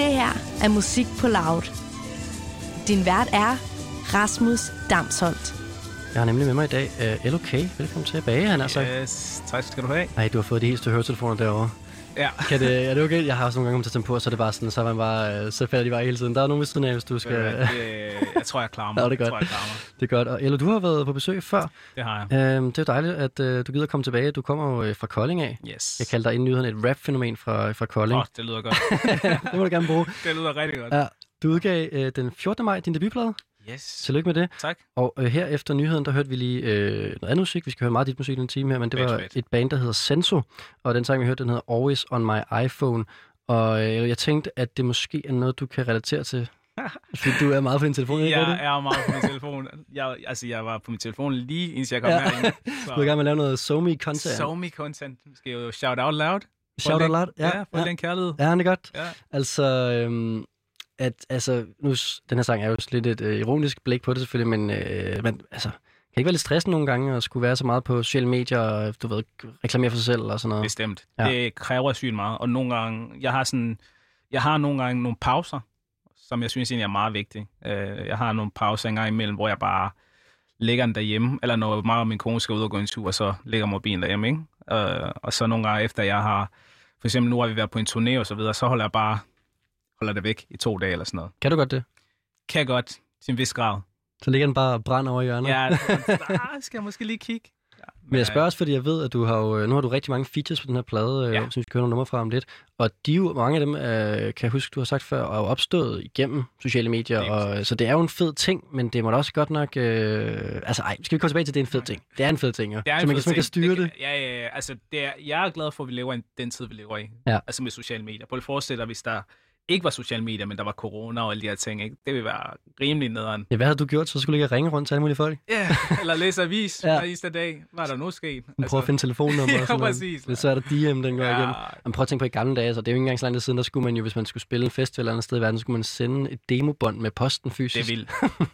Det her er Musik på Loud. Din vært er Rasmus Damsholdt. Jeg har nemlig med mig i dag uh, LOK. Velkommen tilbage, han er så. Yes, tak skal du have. Nej, du har fået de helt høretelefoner derovre. Ja. Kan det, er det okay? Jeg har også nogle gange kommet til at på, så er det bare sådan, så, er man bare, uh, så falder de bare hele tiden. Der er nogen ved siden af, hvis du skal... Det, jeg tror, jeg klarer mig. Nå, det er godt. Jeg tror, jeg klarer mig. det er godt. Og Elo, du har været på besøg før. Det har jeg. Uh, det er dejligt, at uh, du gider komme tilbage. Du kommer jo uh, fra Kolding af. Yes. Jeg kalder dig inden nyheden et rap-fænomen fra, fra Kolding. Åh, oh, det lyder godt. det må du gerne bruge. det lyder rigtig godt. Ja, du udgav uh, den 14. maj din debutplade. Yes. Tillykke med det. Tak. Og øh, her efter nyheden, der hørte vi lige øh, noget andet musik. Vi skal høre meget dit musik i en time her, men det var Fedt, et band, der hedder Senso. Og den sang, vi hørte, den hedder Always on my iPhone. Og øh, jeg tænkte, at det måske er noget, du kan relatere til. Fordi du er meget på din telefon, ikke? Jeg Er det? er meget på min telefon. Jeg, altså, jeg var på min telefon lige indtil jeg kom Ja. herind. Du er i gang med at lave noget SoMe content. So me content. Skal jo shout out loud. Shout out loud. Ja, ja for ja. den kærlighed. ja, det er godt. Ja. Altså, øhm, at, altså, nu, den her sang er jo lidt et øh, ironisk blik på det selvfølgelig, men øh, man, altså, kan ikke være lidt stressende nogle gange at skulle være så meget på sociale medier og, du ved, reklamere for sig selv og sådan noget? Bestemt. Ja. Ja. Det kræver sygt meget. Og nogle gange, jeg har sådan, jeg har nogle gange nogle pauser, som jeg synes egentlig er meget vigtige. Øh, Jeg har nogle pauser en gang imellem, hvor jeg bare ligger den derhjemme, eller når mig og min kone skal ud og gå en tur, så ligger mobilen derhjemme, ikke? Øh, Og så nogle gange efter jeg har, for eksempel nu har vi været på en turné og så videre, så holder jeg bare, holder det væk i to dage eller sådan noget. Kan du godt det? Kan jeg godt til en vis grad. Så ligger den bare og brænder over hjørnet? Ja, der skal jeg måske lige kigge. Ja, Men jeg spørger også, fordi jeg ved, at du har jo, øh, nu har du rigtig mange features på den her plade, ja. Ja. som vi skal høre nogle numre fra om lidt. Og de jo, mange af dem, øh, kan jeg huske, du har sagt før, er opstået igennem sociale medier. Lige Og, så det er jo en fed ting, men det må da også godt nok... Øh, altså ej, skal vi komme tilbage til, at det er en fed ting? Det er en fed ting, jo. Det er så man kan, fed man kan styre det. kan- Ja, ja, ja. Altså, det er, jeg er glad for, at vi lever i den tid, vi lever i. Ja. Altså med sociale medier. Prøv at forestille dig, hvis der ikke var sociale medier, men der var corona og alle de her ting. Ikke? Det ville være rimelig nederen. Ja, hvad havde du gjort, så skulle du ikke ringe rundt til alle mulige folk? Ja, eller læse avis Ja. hver eneste dag. Hvad er der nu sket? Altså, at finde telefonnummer ja, og sådan noget. præcis. Det, så er der DM, den går ja. igennem. Men prøv at tænke på i gamle dage, så det er jo ikke engang så lang tid siden, der skulle man jo, hvis man skulle spille en festival eller andet sted i verden, så skulle man sende et demobånd med posten det fysisk. er vildt.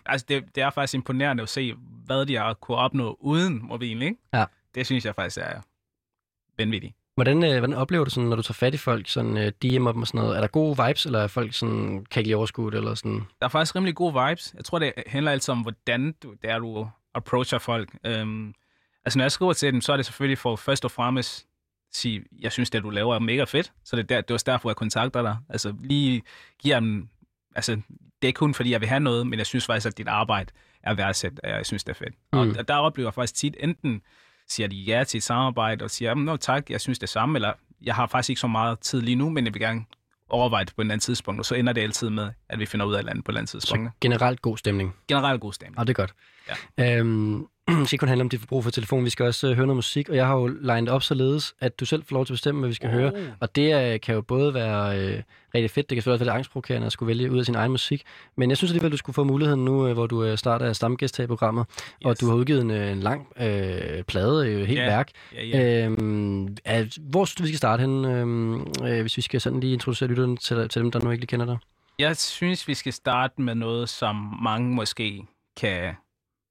altså, det, det er faktisk imponerende at se, hvad de har kunne opnå uden mobilen, ikke? Ja. Det synes jeg faktisk er vanvittigt. Hvordan, øh, hvordan oplever du sådan, når du tager fat i folk, sådan øh, DM dem og sådan noget? Er der gode vibes, eller er folk sådan, kan ikke lide overskud, eller sådan? der er faktisk rimelig gode vibes. Jeg tror, det handler altid om, hvordan du, det er, du approacher folk. Øhm, altså, når jeg skriver til dem, så er det selvfølgelig for først og fremmest sige, jeg synes, det du laver er mega fedt. Så det er, der, det er også derfor, jeg kontakter dig. Altså, lige giver dem... Altså, det er ikke kun, fordi jeg vil have noget, men jeg synes faktisk, at dit arbejde er værdsat, og jeg synes, det er fedt. Mm. Mm. Og der oplever jeg faktisk tit, enten siger de ja til et samarbejde, og siger, nå tak, jeg synes det samme, eller jeg har faktisk ikke så meget tid lige nu, men jeg vil gerne overveje det på et andet tidspunkt, og så ender det altid med, at vi finder ud af et eller andet på et eller andet tidspunkt. Så generelt god stemning. Generelt god stemning. Og det er godt. Ja. Øhm, det skal ikke kun handle om dit forbrug for telefon, vi skal også øh, høre noget musik, og jeg har jo legnet op således, at du selv får lov til at bestemme, hvad vi skal oh. høre. Og det øh, kan jo både være øh, rigtig fedt, det kan selvfølgelig også være lidt angstprovokerende at skulle vælge ud af sin egen musik, men jeg synes alligevel, du skulle få muligheden nu, øh, hvor du øh, starter stamgæst her i programmet, yes. og du har udgivet en, øh, en lang øh, plade, øh, helt Ja. værk. Ja, ja. Øhm, er, hvor synes du, vi skal starte hen, øhm, øh, hvis vi skal sådan lige introducere lytterne til, til dem, der nu ikke lige kender dig? Jeg synes, vi skal starte med noget, som mange måske kan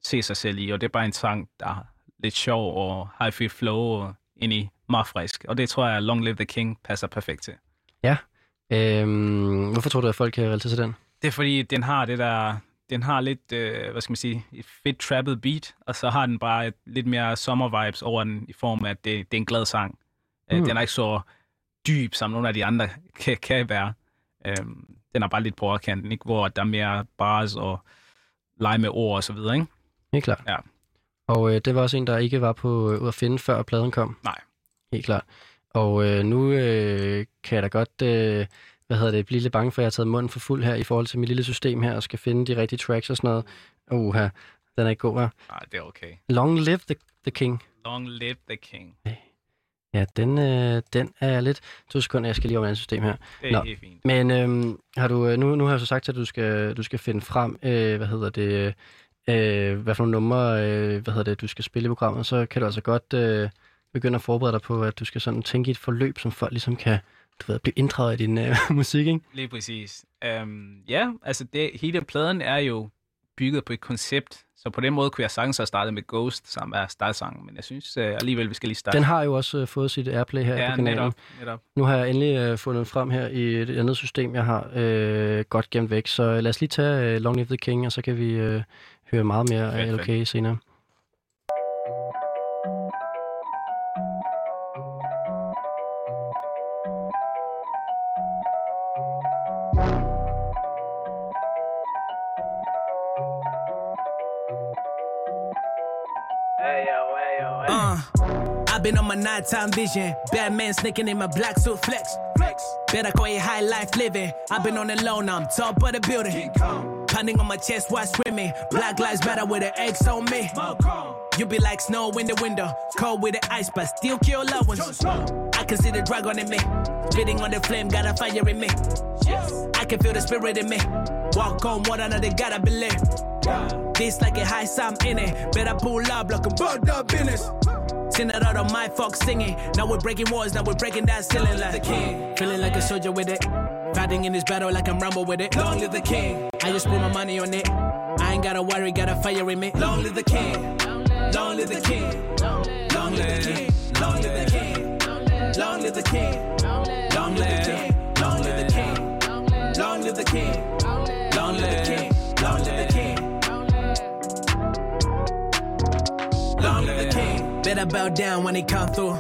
se sig selv i, og det er bare en sang, der er lidt sjov og high flow og ind i meget frisk. Og det tror jeg, Long Live the King passer perfekt til. Øhm, hvorfor tror du, at folk kan relatere til den? Det er fordi, den har det der, den har lidt, øh, hvad skal man sige, et fedt trappet beat, og så har den bare et, lidt mere sommer vibes over den, i form af, at det, det er en glad sang. Mm. Mm. Den er ikke så dyb, som nogle af de andre kan, kan være. Øhm, den er bare lidt på overkanten, ikke? hvor der er mere bars og lege med ord og så videre, ikke? Helt klart. Ja. Og øh, det var også en, der ikke var på øh, ud at finde, før pladen kom. Nej. Helt klart. Og øh, nu øh, kan jeg da godt, øh, hvad hedder det, blive lidt bange for, at jeg har taget munden for fuld her i forhold til mit lille system her, og skal finde de rigtige tracks og sådan noget. Uha, den er ikke god her. Nej, det er okay. Long Live the, the King. Long live the king. Ja, den, øh, den er lidt... To sekunder, jeg skal lige over et system her. Det er Nå. Helt fint. Men øhm, har du, øh, nu, nu har jeg så sagt, at du skal, du skal finde frem, øh, hvad hedder det, øh, hvad for nogle numre, øh, hvad hedder det, du skal spille i programmet, så kan du altså godt øh, begynde at forberede dig på, at du skal sådan tænke i et forløb, som folk ligesom kan, du ved, blive inddraget i din øh, musik, ikke? Lige præcis. Um, ja, altså det, hele pladen er jo bygget på et koncept, Så på den måde kunne jeg sagtens have startet med Ghost, som er startsangen, men jeg synes øh, alligevel, vi skal lige starte. Den har jo også øh, fået sit airplay her ja, på kanalen. netop, netop. Nu har jeg endelig øh, fundet frem her i et andet system, jeg har øh, godt gemt væk. Så øh, lad os lige tage øh, Long Live the King, og så kan vi øh, høre meget mere af Fedt, senere. Uh, I've been on my nighttime vision. Batman sneaking in my black suit flex. Flex. Better call it high life living. I've been on the loan, I'm top of the building. Pounding on my chest while swimming. Black lives matter with the X on me. You be like snow in the window. Cold with the ice, but still kill loved ones. I can see the dragon in me. Spitting on the flame, got a fire in me. I can feel the spirit in me. Walk on water, now they gotta believe. This like a high some in it. Better pull up like a bird up business. Send it out on my fuck singing. Now we're breaking walls, now we're breaking that ceiling like the king. Feeling like a soldier with it. Fighting in this battle like I'm Rumble with it. Long live the king. I just put my money on it. I ain't gotta worry, got a fire in me. Long live the king. Long live the king. Long live the king. Long live the king. Long live the king. Long live the king. Long live the king. Long live the king. Better bow down when it come through.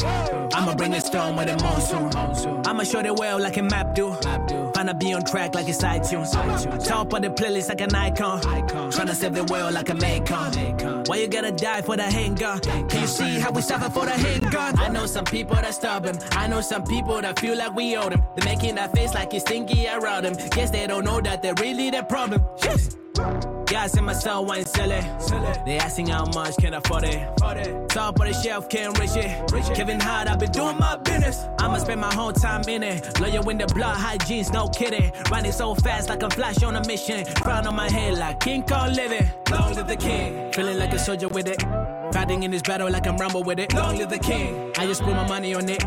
I'ma bring the storm with a monsoon. I'ma show the world like a map do. Finna be on track like it's iTunes. Top of the playlist like an icon. Tryna save the world like a Macon. Why you gotta die for the handgun? Can you see how we suffer for the handgun? I know some people that stubborn. I know some people that feel like we owe them. They're making that face like it's stinky around them. Guess they don't know that they're really the problem. Yes. Guys in my cell wine silly. They asking how much can I afford it. Top of the shelf can't reach it. Kevin Hart, I've been doing my business. I'ma spend my whole time in it. Lawyer in the blood, high jeans, no kidding. Running so fast like I'm flash on a mission. Crown on my head like King Kong living. Long live the king. Feeling like a soldier with it. Fighting in this battle like I'm Rumble with it. Long live the king. I just put my money on it.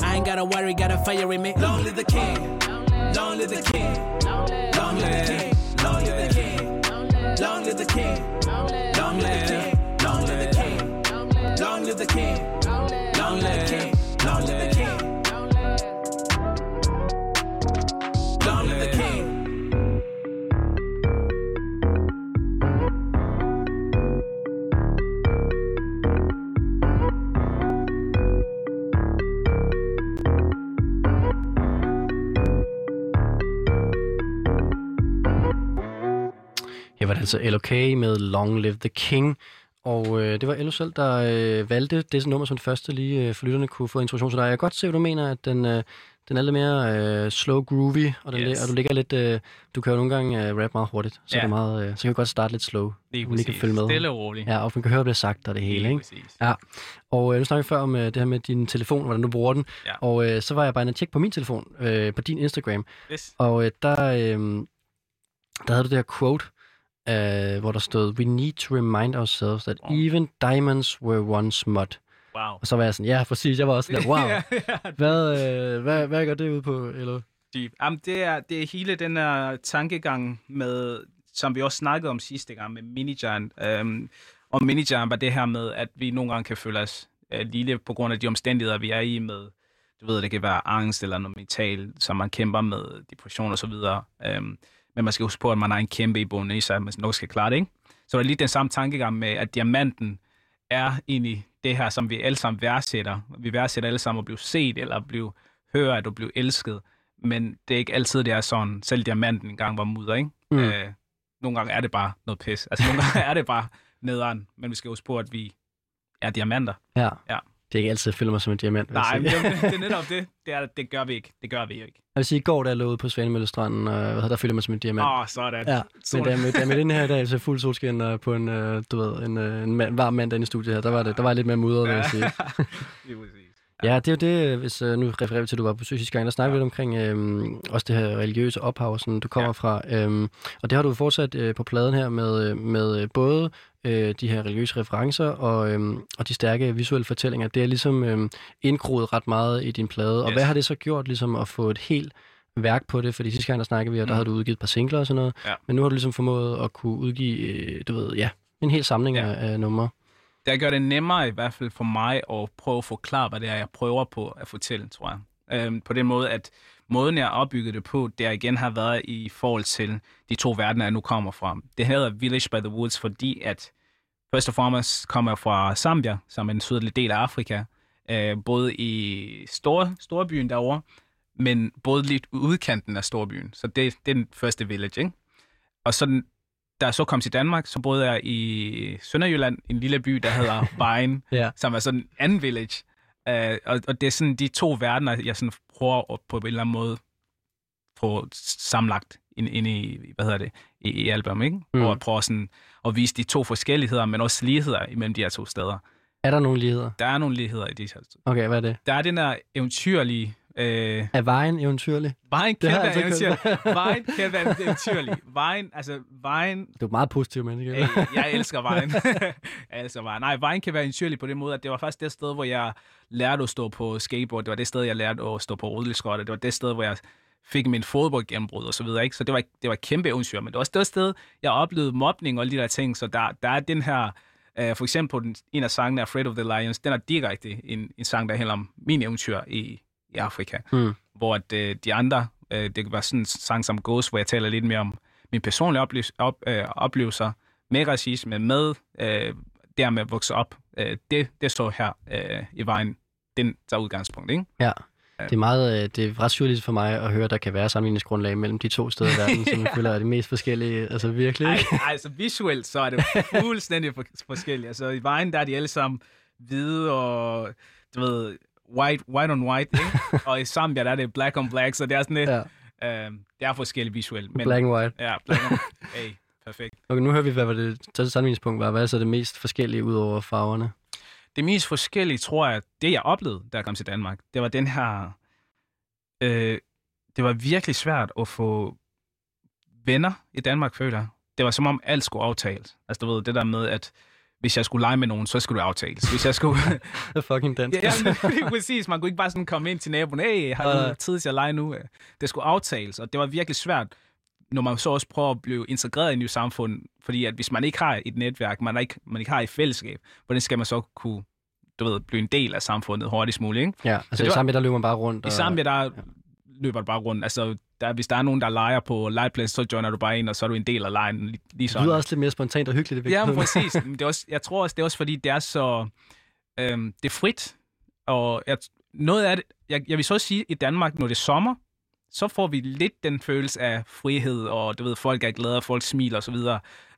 I ain't gotta worry, got a fire in me. Long live the king. Long live the king. Long live the king. Long live the king. Long live the king. Long live the king. Long live the king. Long live the king. Long live altså LOK med Long Live the King. Og øh, det var Elo selv, der øh, valgte det nummer som første, lige øh, for lytterne kunne få introduktion til dig. Jeg kan godt se, hvad du mener, at den, øh, den er lidt mere øh, slow groovy, og, den, Yes. og du ligger lidt... Øh, du kan jo nogle gange øh, rap meget hurtigt, så, Ja. det er meget, øh, så kan du godt starte lidt slow. Lige lige kan præcis. følge med. Stille og roligt. Ja, og man kan høre, hvad der er sagt og det hele, Lige ikke? præcis. Ja, og øh, nu snakker vi før om øh, det her med din telefon, hvordan du bruger den. Ja. Og øh, så var jeg bare inde og tjekke på min telefon, øh, på din Instagram, Yes. og øh, der, øh, der havde du det her quote, øh, hvor der stod, We need to remind ourselves that Wow. even diamonds were once mud. Wow. Og så var jeg sådan, ja, præcis, jeg var også sådan, wow, Ja, ja, hvad, øh, hvad, hvad går det ud på, eller? Deep. Jamen, det er, det er hele den her tankegang med, som vi også snakkede om sidste gang med Minijan. Øhm, og Minijan var det her med, at vi nogle gange kan føle os øh, lille på grund af de omstændigheder, vi er i med, du ved, det kan være angst eller noget mental, som man kæmper med, depression og så videre. Øhm, men man skal huske på, at man har en kæmpe i bunden i sig, man nok skal klare det, ikke? Så det er lige den samme tankegang med, at diamanten er egentlig det her, som vi alle sammen værdsætter. Vi værdsætter alle sammen at blive set, eller at blive hørt, at du bliver elsket. Men det er ikke altid, det er sådan. Selv diamanten engang var mudder, ikke? Mm. Øh, nogle gange er det bare noget pis. Altså, nogle gange er det bare nederen. Men vi skal huske på, at vi er diamanter. Ja. Ja. Det er ikke altid, jeg føler mig som en diamant. Nej, men det, det er netop det. Det, er, det gør vi ikke. Det gør vi jo ikke. Jeg vil sige, i går, da jeg lå ude på Svanemøllestranden, og hvad hedder, der følte mig som en diamant. Åh, oh, sådan. Ja, men da jeg mødte, mødte ind her i dag, så fuld solskin og på en, øh, du ved, en, øh, en mand, varm mandag i studiet her, der var, det, der var lidt mere mudret, vil jeg sige. Præcis. Ja, det er jo det, hvis øh, nu refererer vi til, at du var på sidste gang, der snakkede vi lidt omkring øh, også det her religiøse ophav, som du kommer Ja. fra. Øh, og det har du fortsat øh, på pladen her med, øh, med øh, både øh, de her religiøse referencer og, øh, og de stærke visuelle fortællinger. Det er ligesom øh, indgroet ret meget i din plade. Og Yes. hvad har det så gjort ligesom at få et helt værk på det? Fordi sidste gang, der snakkede vi, og der Mm. havde du udgivet et par singler og sådan noget. Ja. Men nu har du ligesom formået at kunne udgive, øh, du ved, ja, En hel samling Ja. ja. af, af numre. Det gør det nemmere i hvert fald for mig at prøve at forklare, hvad det er, jeg prøver på at fortælle, tror jeg. Øhm, på den måde, at måden, jeg har opbygget det på, det igen har været i forhold til de to verdener, jeg nu kommer fra. Det hedder Village by the Woods, fordi at først og fremmest kommer jeg fra Zambia, som er en sydlig del af Afrika. Øh, både i store, storbyen derovre, men både lidt udkanten af storbyen. Så det, det er den første village, ikke? Og så da jeg så kom til Danmark, så boede jeg i Sønderjylland, en lille by, der hedder Vejen, Ja. som er sådan en anden village. Uh, og, og det er sådan de to verdener, jeg sådan prøver at på en eller anden måde få samlagt ind, ind i, hvad hedder det, i, i album, ikke? Mm. Og at prøve sådan at vise de to forskelligheder, men også ligheder imellem de her to steder. Er der nogle ligheder? Der er nogle ligheder i de her to. Okay, hvad er det? Der er den der eventyrlige... Øh, Er vejen eventyrlig? vejen kan være altså eventyrlig. Vejen kan være eventyrlig. Vejen, altså vejen Du er meget positiv menneske. Hey, jeg elsker vejen. jeg elsker vejen. Nej, vejen kan være eventyrlig på den måde, at det var faktisk det sted, hvor jeg lærte at stå på skateboard. Det var det sted, jeg lærte at stå på rulleskøjter. Det var det sted, hvor jeg fik min fodboldgennembrud og så videre. Ikke? Så det var, det var et kæmpe eventyr. Men det var også det sted, jeg oplevede mobning og alle de der ting. Så der, der er den her... Uh, for eksempel på den, en af sangene, Afraid of the Lions, den er direkte en, en sang, der handler om min eventyr i, i Afrika. Mm. Hvor at, uh, de andre, uh, det kan være sådan en sang som Ghost, hvor jeg taler lidt mere om mine personlige oplevelser, op, øh, oplevelser med racisme, med øh, der med at vokse op. Øh, det, det står her øh, i vejen. Den tager udgangspunkt, ikke? Ja. Det er meget, øh, det er ret surligt for mig at høre, at der kan være sammenligningsgrundlag mellem de to steder i verden, som jeg føler er det mest forskellige. Altså virkelig, ikke? ej, altså visuelt, så er det fuldstændig for, forskelligt. Altså i vejen, der er de alle sammen hvide og, du ved, white, white on white, ikke? og i Zambia, der er det black on black, så det er sådan lidt, Ja, øh, det er forskelligt visuelt. Men, black and white. Ja, black on Hey, perfekt. Okay, nu hører vi, hvad var det tredje sammenligningspunkt var. Hvad er så det mest forskellige ud over farverne? det mest forskellige, tror jeg, det jeg oplevede, da jeg kom til Danmark, det var den her... Øh, det var virkelig svært at få venner i Danmark, føler jeg. Det var som om alt skulle aftales. Altså, du ved, det der med, at hvis jeg skulle lege med nogen, så skulle det aftales. Hvis jeg skulle... Er fucking dansk. ja, lige præcis. Man kunne ikke bare sådan komme ind til naboen, hey, har du tid til at lege nu? Det skulle aftales, og det var virkelig svært, når man så også prøver at blive integreret i et nyt samfund. Fordi at hvis man ikke har et netværk, man ikke, man ikke har et fællesskab, hvordan skal man så kunne du ved, blive en del af samfundet hurtigst muligt, ikke? Ja, altså det i Zambia, der løber man bare rundt. I Zambia, der løber du bare rundt. Altså, der, hvis der er nogen, der leger på legeplads, så joiner du bare ind, og så er du en del af lejen lige, lige Det sådan. lyder også lidt mere spontant og hyggeligt. i Ja, men præcis. Men det er også, jeg tror også, det er også fordi, det er så... Øhm, det er frit. Og jeg, noget af det... Jeg, jeg vil så sige, i Danmark, når det er sommer, så får vi lidt den følelse af frihed, og du ved, folk er glade, og folk smiler osv.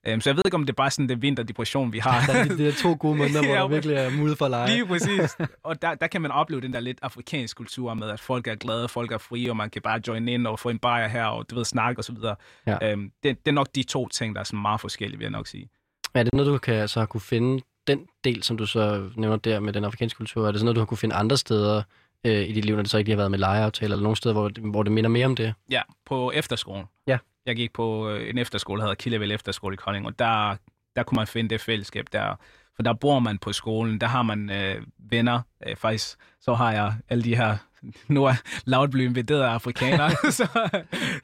Øhm, så jeg ved ikke, om det er bare sådan den vinterdepression, vi har. Der er de, de der to gode måneder, hvor Ja, der virkelig er mulighed for at lege. Lige præcis. Og der, der kan man opleve den der lidt afrikansk kultur med, at folk er glade, folk er frie, og man kan bare join ind og få en bajer her, og du ved, snakke og så videre. Ja. Øhm, det, det er nok de to ting, der er sådan meget forskellige, vil jeg nok sige. Er det noget, du kan så kunne finde, den del, som du så nævner der med den afrikanske kultur, er det sådan noget, du har kunne finde andre steder øh, i dit liv, når det så ikke lige har været med legeaftaler, eller nogle steder, hvor, det- hvor det minder mere om det? Ja, på efterskolen. Ja. Jeg gik på øh, en efterskole, der hedder Killevel Efterskole i Kolding, og der, der kunne man finde det fællesskab der. For der bor man på skolen, der har man øh, venner. Øh, faktisk, så har jeg alle de her, nu er blevet invaderet af afrikanere. så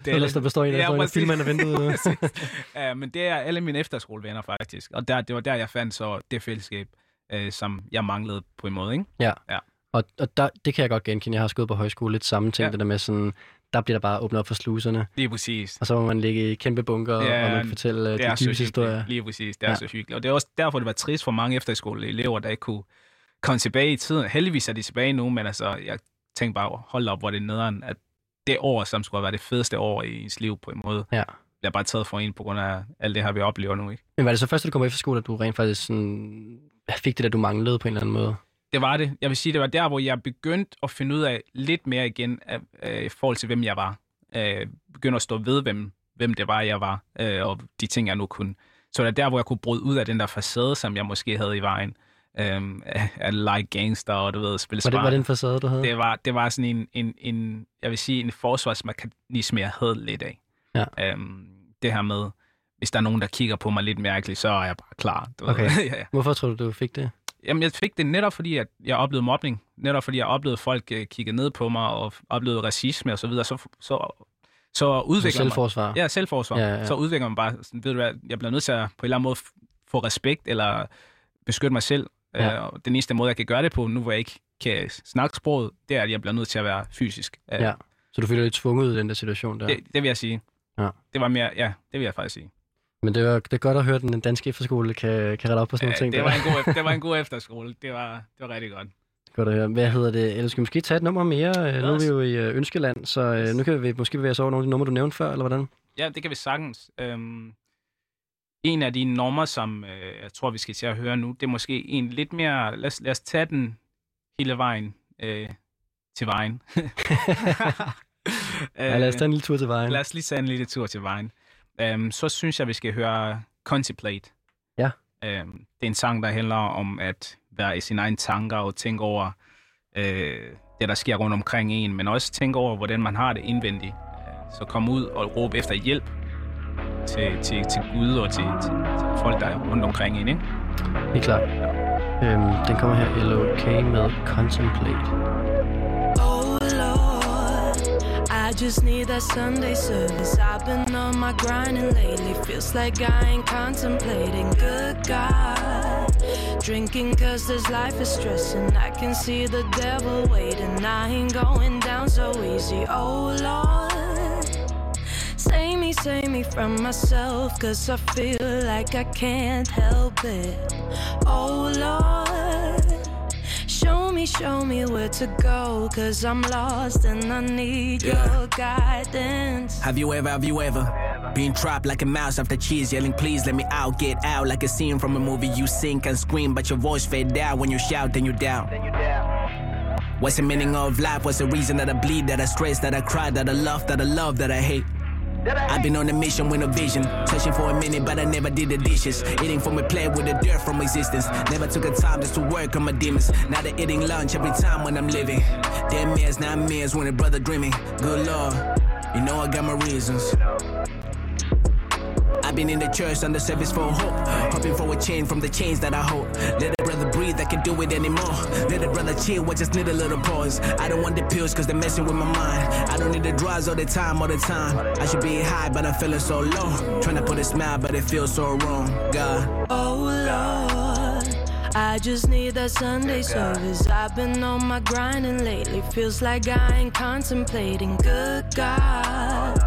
det Ellers der består en af Ja, ja, en præcis. filmerne vinduet nu. ja, men det er alle mine efterskolevenner faktisk. Og der, det var der, jeg fandt så det fællesskab, øh, som jeg manglede på en måde. Ikke? Og, og der, det kan jeg godt genkende. Jeg har også gået på højskole lidt samme ting, Ja. ja. det der med sådan, der bliver der bare åbnet op for sluserne, Lige præcis. og så må man ligge i kæmpe bunker, Ja, og man kan fortælle er de dybeste historier. Lige præcis, det er ja. Så hyggeligt. Og det er også derfor, det var trist for mange efterskoleelever, der ikke kunne komme tilbage i tiden. Heldigvis er de tilbage nu, men altså, jeg tænkte bare, hold op, hvor det er nederen, at det år, som skulle have været det fedeste år i ens liv på en måde, Ja. bliver bare taget for en på grund af alt det her, vi oplever nu. Ikke? Men var det så først, da du kom efter skole, at du rent faktisk sådan, fik det, der du manglede på en eller anden måde? Det var det. Jeg vil sige, det var der, hvor jeg begyndte at finde ud af lidt mere igen af, øh, i forhold til, hvem jeg var. Øh, begyndte at stå ved, hvem, hvem det var, jeg var, øh, og de ting, jeg nu kunne. Så det er der, hvor jeg kunne bryde ud af den der facade, som jeg måske havde i vejen. Øh, at like gangster, og du ved, spille Var det, smart. var det en facade, du havde? det, var, det var sådan en, en, en, jeg vil sige, en forsvarsmekanisme, jeg havde lidt af. Ja. Øhm, det her med, hvis der er nogen, der kigger på mig lidt mærkeligt, så er jeg bare klar. Du ved. Okay. ja, ja. Hvorfor tror du, du fik det? Jamen, jeg fik det netop fordi, at jeg oplevede mobning. Netop fordi, jeg oplevede folk øh, kigge ned på mig, og oplevede racisme og så videre. Så, så, så Så udvikler man... selvforsvar? Ja, selvforsvar. Ja, Ja. Så udvikler man bare, sådan, ved du hvad, jeg bliver nødt til at på en eller anden måde få respekt eller beskytte mig selv. Ja. Uh, den eneste måde, jeg kan gøre det på, nu hvor jeg ikke kan snakke sproget, det er, at jeg bliver nødt til at være fysisk. Uh, Ja. Så du føler dig lidt tvunget ud i den der situation der. det, det vil jeg sige. Ja. Det var mere, ja, det vil jeg faktisk sige. Men det, var, det er godt at høre, at den danske efterskole kan, kan rette op på sådan nogle Ja, ting. det, der. var en god, det var en god efterskole. Det var, det var rigtig godt. Godt at høre. Hvad hedder det? Eller skal vi måske tage et nummer mere? Øh, Nu er vi jo i øh, Ønskeland, så øh, nu kan vi måske bevæge os over nogle af de numre, du nævnte før, eller hvordan? Ja, det kan vi sagtens. Øhm, en af de numre, som øh, jeg tror, vi skal til at høre nu, det er måske en lidt mere... Lad os, lad os tage den hele vejen øh, til vejen. Ja, lad os tage en lille tur til vejen. Lad os lige tage en lille tur til vejen. Um, så synes jeg, vi skal høre Contemplate. Ja. Um, det er en sang, der handler om at være i sine egne tanker og tænke over øh, det, der sker rundt omkring en, men også tænke over, hvordan man har det indvendigt. Uh, så kom ud og råb efter hjælp til, til, til Gud og til, til, til folk, der er rundt omkring en. Ikke? Helt klart. Øhm, den kommer her, LOK med Contemplate. Just need that Sunday service. I've been on my grinding lately. Feels like I ain't contemplating. Good God, drinking cause this life is stressing. I can see the devil waiting. I ain't going down so easy. Oh Lord, save me, save me from myself. Cause I feel like I can't help it. Oh Lord. Show me, show me where to go, cause I'm lost and I need your guidance. Have you ever, have you ever been trapped like a mouse after cheese, yelling, please let me out, get out, like a scene from a movie you sing and scream, but your voice fade down when you shout, then you're down. What's the meaning of life? What's the reason that I bleed, that I stress, that I cry, that I love, that I love, that I hate? I've been on a mission with no vision, searching for a minute, but I never did the dishes. Eating from a plate with the dirt from existence. Never took a time just to work on my demons. Now they're eating lunch every time when I'm living. Dead mirrors, not mirrors when a brother dreaming. Good Lord, you know I got my reasons. I've been in the church on the service for hope. Hoping for a change from the chains that I hold. Let a brother breathe, I can't do it anymore. Let a brother chill, I just need a little pause. I don't want the pills cause they're messing with my mind. I don't need the drugs all the time, all the time. I should be high, but I'm feeling so low. Trying to put a smile, but it feels so wrong. God. Oh Lord, I just need that Sunday service. I've been on my grinding lately. Feels like I ain't contemplating. Good God,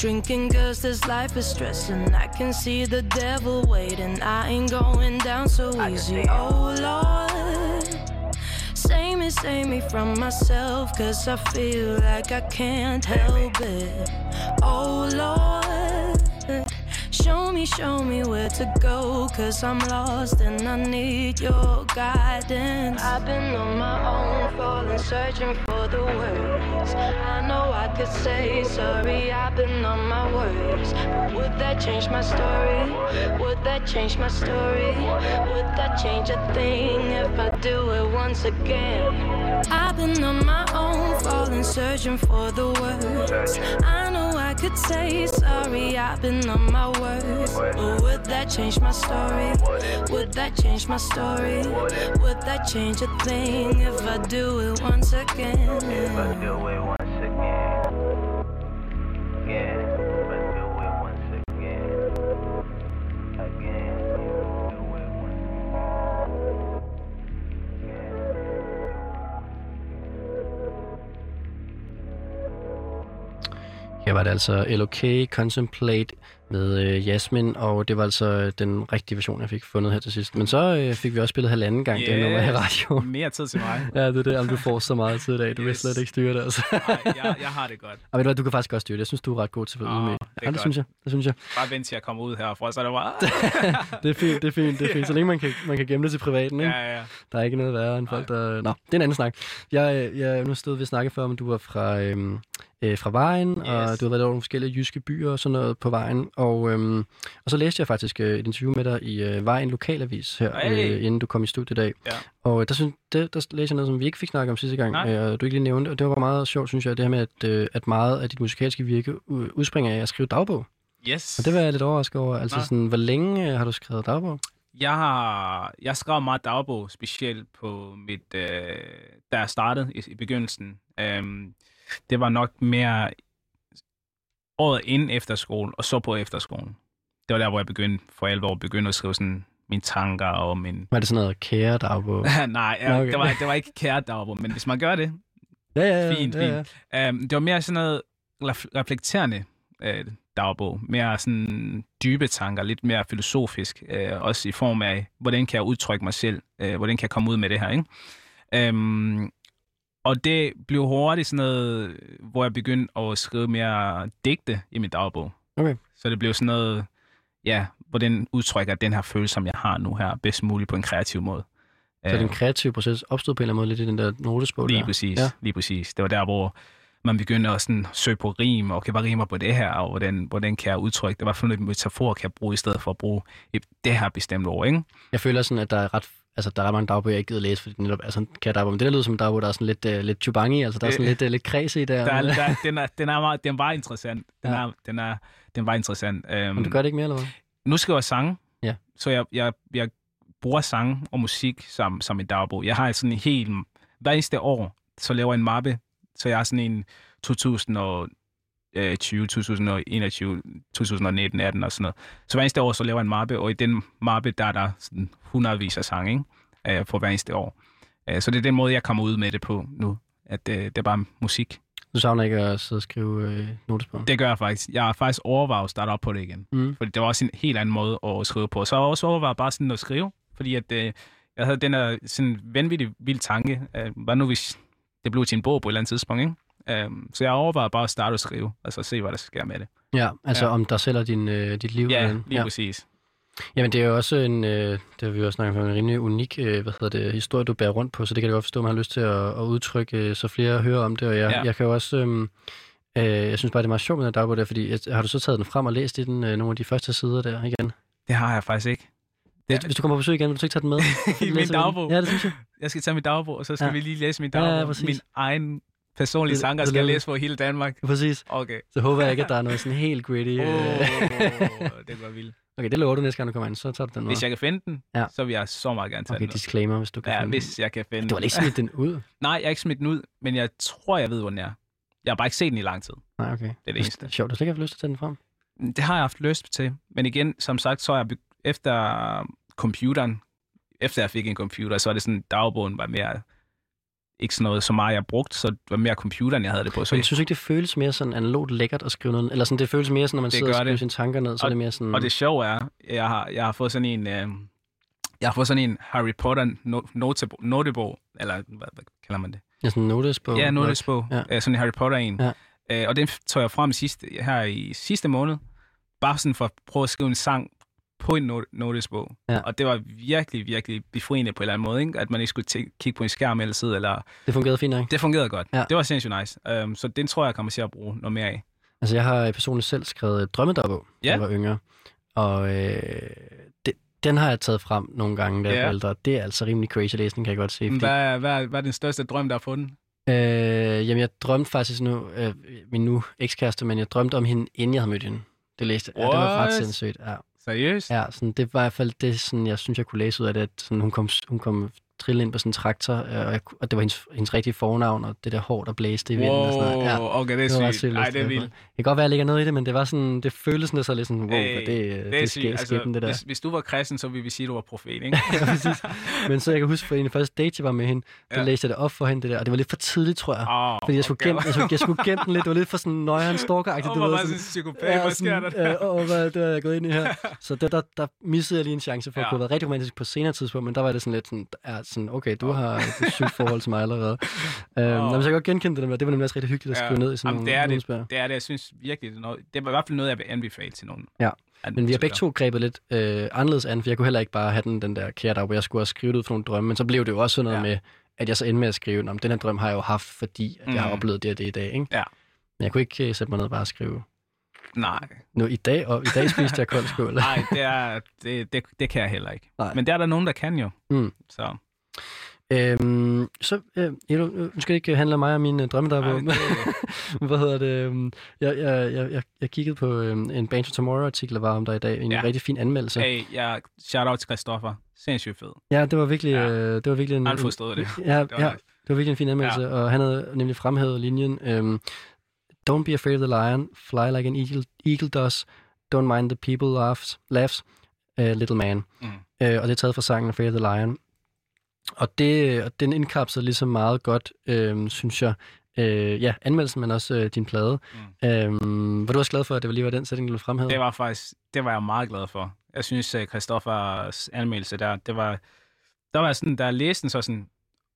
drinking cause this life is stressing. I can see the devil waiting. I ain't going down so easy. Oh Lord. Save me, save me from myself, cause I feel like I can't help it. Oh Lord, show me, show me where to go, cause I'm lost and I need your guidance. I've been on my own, falling, searching for the words. I know I could say sorry, I've been on my words. But would that change my story? Would that change my story? Would that change a thing if I do it once again? I've been on my own, falling, searching for the words. I know could say sorry, I've been on my words. But would that change my story? Would that change my story? Would that change a thing if I do it once again? Her var det altså LOK Contemplate med øh, Jasmin, og det var altså den rigtige version, jeg fik fundet her til sidst. Men så øh, fik vi også spillet halvanden gang, yes. det nummer i radio. Mere tid til mig. Ja, det er det, om du får så meget tid i dag. Du yes. vil slet ikke styre det, altså. Nej, jeg, jeg har det godt. Og ved du hvad, du kan faktisk godt styre det. Jeg synes, du er ret god til at ude med. det Ja, det synes jeg. Det synes jeg. Bare vent til jeg kommer ud herfra, så er det bare... Det er fint, det er fint, det er fint. Så længe man kan, man kan gemme det til privaten, ikke? ja, ja. Der er ikke noget værre end folk, der... Nå, det er en anden snak. Jeg, jeg nu stod vi og snakkede før om, at du var fra, øhm, øh, fra vejen, yes. og du har været over nogle forskellige jyske byer og sådan noget på vejen. Og, øhm, og så læste jeg faktisk øh, et interview med dig i øh, Vejen Lokalavis her, Hey. øh, inden du kom i studiet i dag. Ja. Og øh, der, synes, det, der læste jeg noget, som vi ikke fik snakket om sidste gang, Nej. øh, og du ikke lige nævnte. Og det var meget sjovt, synes jeg, det her med, at, øh, at meget af dit musikalske virke udspringer af at skrive dagbog. Yes. Og det var jeg lidt overrasket over. Altså Nå. sådan, hvor længe øh, har du skrevet dagbog? Jeg har jeg skrev meget dagbog, specielt på mit, øh, da jeg startede i, i begyndelsen. Øhm, det var nok mere året inden efterskole, og så på efterskolen. Det var der, hvor jeg begyndte for alvor begyndte at skrive sådan mine tanker og min... Var det sådan noget kære dagbog? Nej, ja, okay. det, var, det var ikke kære dagbog, men hvis man gør det, Ja, ja, ja. fint, ja, ja. Um, det var mere sådan noget ref- reflekterende øh, dagbog. Mere sådan dybe tanker, lidt mere filosofisk. Øh, også i form af, hvordan kan jeg udtrykke mig selv? Øh, hvordan kan jeg komme ud med det her, ikke? Um, og det blev hurtigt sådan noget, hvor jeg begyndte at skrive mere digte i min dagbog. Okay. Så det blev sådan noget, ja, hvordan udtrykker den her følelse, som jeg har nu her, bedst muligt på en kreativ måde. Så Øh, den kreative proces opstod på en eller anden måde lidt i den der notesbog Lige der. præcis, Ja. lige præcis. Det var der, hvor man begyndte at sådan søge på rim, og okay, hvad rimer på det her, og hvordan, hvordan kan jeg udtrykke det? Hvad for nogle metaforer kan jeg bruge, i stedet for at bruge et- det her bestemte ord, ikke? Jeg føler sådan, at der er ret altså, der er mange dagbøger, jeg ikke gider læse, fordi det netop er sådan kan dagbog. Men det der lyder som en dagbog, der er sådan lidt, uh, lidt chubangi, altså der er sådan lidt, uh, lidt kreds i der. Der, er- der, den, er, den, er meget, den var interessant. Den, Ja. er, den, er, den var interessant. Um, Men du gør det ikke mere, eller hvad? nu skriver jeg sange, Ja. så jeg, jeg, jeg bruger sang og musik som, som en dagbog. Jeg har sådan en helt... Hver eneste år, så laver jeg en mappe, så jeg har sådan en 2020, 2021, 2019, 18 og sådan noget. Så hver eneste år, så laver jeg en mappe, og i den mappe, der er der sådan hundredvis af sange, ikke? Øh, for hver eneste år. Øh, Så det er den måde, jeg kommer ud med det på nu. At øh, det er bare musik. Du savner ikke at sidde og skrive øh, notesbog? Det gør jeg faktisk. Jeg har faktisk overvejet at starte op på det igen. Mm. Fordi det var også en helt anden måde at skrive på. Så har jeg også overvejet bare sådan at skrive, fordi at, øh, jeg havde den her sådan vanvittig vild tanke. Øh, hvad nu hvis det blev til en bog på et eller andet tidspunkt, ikke? Øh, så jeg overvejede bare at starte at skrive, og så se, hvad der sker med det. Ja, altså Ja. om selv og din, øh, dit liv. Ja, lige ja. præcis. Jamen, det er jo også en, øh, det har vi jo også snakket om, en rimelig unik øh, hvad hedder det, historie, du bærer rundt på, så det kan jeg godt forstå, at man har lyst til at, at udtrykke, øh, så flere hører om det, og jeg, ja. Ja. jeg kan jo også, øh, øh, jeg synes bare, det er meget sjovt med den dagbog der, fordi jeg, har du så taget den frem og læst i den, øh, nogle af de første sider der igen? Det har jeg faktisk ikke. Ja. Hvis du kommer på besøg igen, vil du så ikke tage den med? I min den? dagbog. Ja, det synes jeg. Jeg skal tage min dagbog, og så skal Ja. ja. vi lige læse min Ja, ja, dagbog. præcis. min egen personlige Det- tanker det skal laver- læse for hele Danmark. Præcis. Okay. Så håber jeg ikke, at der er noget sådan helt gritty. Oh, det var vildt. Okay, det lover du næste gang, du kommer ind, så tager du den. Hvis jeg kan finde den, Ja. så vil jeg så meget gerne tage Okay, den. disclaimer, hvis du kan Ja, finde hvis jeg kan finde den. Du har ikke smidt den ud? Nej, jeg har ikke smidt den ud, men jeg tror, jeg ved, hvor den er. Jeg har bare ikke set den i lang tid. Nej, okay. Det er det eneste. Sjovt, du har slet ikke haft lyst til at tage den frem. Det har jeg haft lyst til. Men igen, som sagt, så er jeg efter computeren, efter jeg fik en computer, så er det sådan, dagbogen var mere ikke sådan noget, så meget jeg brugt, så det var mere computeren, jeg havde det på. Så Men jeg synes ikke, det føles mere sådan analogt lækkert at skrive noget? Eller sådan, det føles mere sådan, når man Det sidder og skriver det. sine tanker ned, så er det mere sådan... Og det sjove er, jeg har, jeg har fået sådan en, øh, jeg har fået sådan en Harry Potter no- notebo, notebog, eller hvad, hvad kalder man det? Ja, sådan en notesbog. Ja, notesbog. Ja. Ja. sådan en Harry Potter en. Ja. Øh, og den tog jeg frem sidste, her i sidste måned, bare sådan for at prøve at skrive en sang på en not- notesbog. Ja. Og det var virkelig, virkelig befriende på en eller anden måde, ikke? at man ikke skulle tæ- kigge på en skærm eller sidde, eller... Det fungerede fint nok. Det fungerede godt. Ja. Det var sindssygt nice. Um, så den tror jeg, jeg kommer til at bruge noget mere af. Altså, jeg har personligt selv skrevet et drømmedagbog, da Ja. jeg var yngre. Og øh, det, den har jeg taget frem nogle gange, jeg Ja. ældre. Det er altså rimelig crazy læsning, kan jeg godt se. Fordi, Hvad, hvad, hvad er den største drøm, der er fundet? øh, jamen, jeg drømte faktisk nu, øh, min nu ekskæreste, men jeg drømte om hende, inden jeg havde mødt hende. Det læste jeg. Ja, det var ret sindssygt. Ja. Seriøst? Ja, sådan, det var i hvert fald det, sådan, jeg synes, jeg kunne læse ud af det, at sådan, hun, kom, hun kom trille ind på sådan en traktor, øh, og, jeg, og det var hendes, hendes rigtige fornavn, og det der hår, der blæste i vinden. og sådan noget. Ja, Wow, okay, det det var er sygt. læst det er vildt. Det kan godt være, at jeg ligger noget i det, men det var sådan, det føltes sådan, så lidt sådan, wow, Øh, det, det, Det er det sygt. sker Altså, skæbnen, det der. hvis, hvis du var kristen, så ville vi sige, at du var profet, ikke? ja, præcis. Men så jeg kan huske, for en af første dates, jeg var med hende, der Ja. læste jeg det op for hende, det der, og det var lidt for tidligt, tror jeg. Oh, Fordi jeg skulle, okay. gemme, jeg, skulle, jeg skulle gemme den lidt. Det var lidt for sådan nøjeren stalker-agtigt. Åh, du ved, sådan- psykopat. Hvad sker der? Ja, åh, hvad det er jeg gået ind i her. Så der, der, der missede jeg lige en chance for at kunne være rigtig romantisk på senere tidspunkt, men der var det sådan lidt sådan, er sådan okay, du har et sygt forhold til mig allerede. Øhm, Åh. jamen, så jeg godt genkende det der. Det var nemlig også rigtig hyggeligt at Ja. skrive ned i sådan Jamen, nogle det er det. Det er det, jeg synes virkelig, det er, noget, det er i hvert fald noget, jeg vil anbefale til nogen. Ja. Men vi har begge to grebet lidt øh, anderledes an, for jeg kunne heller ikke bare have den, den der kære dag, hvor jeg skulle skrive det ud for nogle drømme, men så blev det jo også sådan noget Ja. med, at jeg så endte med at skrive, om den her drøm har jeg jo haft, fordi at jeg har Mm. oplevet det og det i dag. Ikke? Ja. Men jeg kunne ikke øh, sætte mig ned og bare skrive. Nej, Nu i dag, og i dag spiste jeg kold skål. nej det, er, det, det, det kan jeg heller ikke. Nej. Men det er der nogen, der kan jo. Mm. Så, Øhm, så, øh, nu skal det ikke handle om mig og min øh, drømmedagbog. Hvad hedder det? øhm, Jeg, jeg, jeg, jeg, kiggede på øhm, en Band to Tomorrow-artikel, der var om dig i dag. En Ja. rigtig fin anmeldelse. hey, jeg shout out til Christoffer. Sindssygt fed. Ja, det var virkelig, Ja. øh, det var virkelig en, Han forstod det. Ja, Det var ja, det var virkelig en fin anmeldelse, ja. og han havde nemlig fremhævet linjen, øhm, Don't be afraid of the lion, fly like an eagle, eagle does, don't mind the people laughs, laughs uh, little man. Mm. øh, og det er taget fra sangen Afraid of the Lion. Og det, og den indkapsler ligesom meget godt, øh, synes jeg, øh, ja, anmeldelsen, men også øh, din plade. Mm. Øh, var du også glad for, at det var lige var den sætning, du fremhævede? Det var faktisk, det var jeg meget glad for. Jeg synes, at Christoffers anmeldelse der, det var, der var sådan, der læste den så sådan,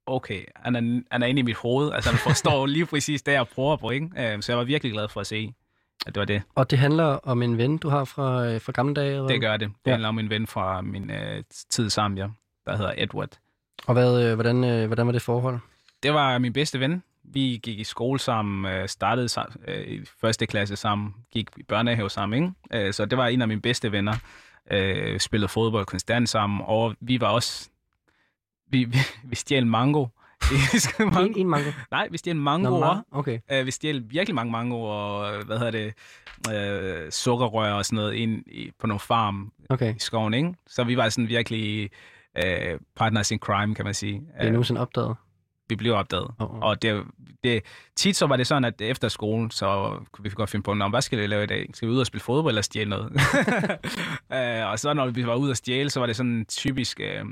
okay, han er, han er inde i mit hoved. Altså, han forstår lige præcis det, jeg prøver på, ikke? Øh, så jeg var virkelig glad for at se, at det var det. Og det handler om en ven, du har fra, øh, fra gamle dage? Eller? Det gør det. Det ja. handler om en ven fra min uh, tid i Zambia, der hedder Edward. Og hvad, øh, hvordan, øh, hvordan var det forhold? Det var min bedste ven. Vi gik i skole sammen, øh, startede i første klasse sammen, gik i børnehave sammen, ikke? Så det var en af mine bedste venner. Spillede fodbold konstant sammen, og vi var også... Vi, vi, vi stjal mango. en, en mango? Nej, vi stjal mangoer. Nå, okay. Uh, vi stjal virkelig mange mangoer og, hvad hedder det, uh, sukkerrør og sådan noget ind i, på nogle farm okay. i skoven, ikke? Så vi var sådan virkelig uh, partners in crime, kan man sige. Det er nogensinde opdaget? vi blev opdaget. Oh, oh. Og det, det, tit så var det sådan, at efter skolen, så kunne vi godt finde på, hvad skal vi lave i dag? Skal vi ud og spille fodbold eller stjæle noget? uh, og så når vi var ude og stjæle, så var det sådan typisk, uh,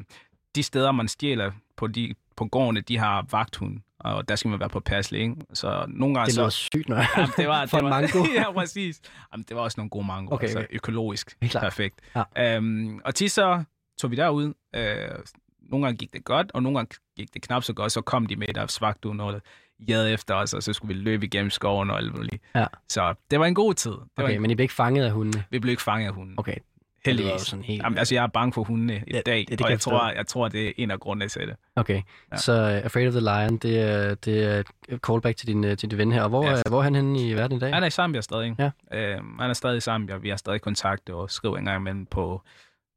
de steder, man stjæler på, de, på gårdene, de har vagthund og der skal man være på pas ikke? Så nogle gange det så... Det sygt, når ja, det var, det var, mango. ja, præcis. Jamen, det var også nogle gode mango, okay, altså okay. økologisk. Perfekt. Ja. Um, og tit så tog vi derud, uh, nogle gange gik det godt, og nogle gange gik det knap så godt, så kom de med der svagt ud noget jad efter os, og så skulle vi løbe igennem skoven og alt muligt. Ja. Så det var en god tid. Det okay, en... men I blev ikke fanget af hundene? Vi blev ikke fanget af hundene. Okay. Heldigvis. Sådan helt... Jamen, altså, jeg er bange for hundene i ja, dag, det, det og jeg tror, jeg tror, det er en af grundene til det. Okay, ja. så uh, Afraid of the Lion, det er, det er et callback til din, uh, til din ven her. Og hvor, yes. uh, hvor er han henne i verden i dag? Han er i Zambia stadig. Ja. Uh, han er stadig i Zambia. Vi har stadig kontakt og skriver en gang imellem på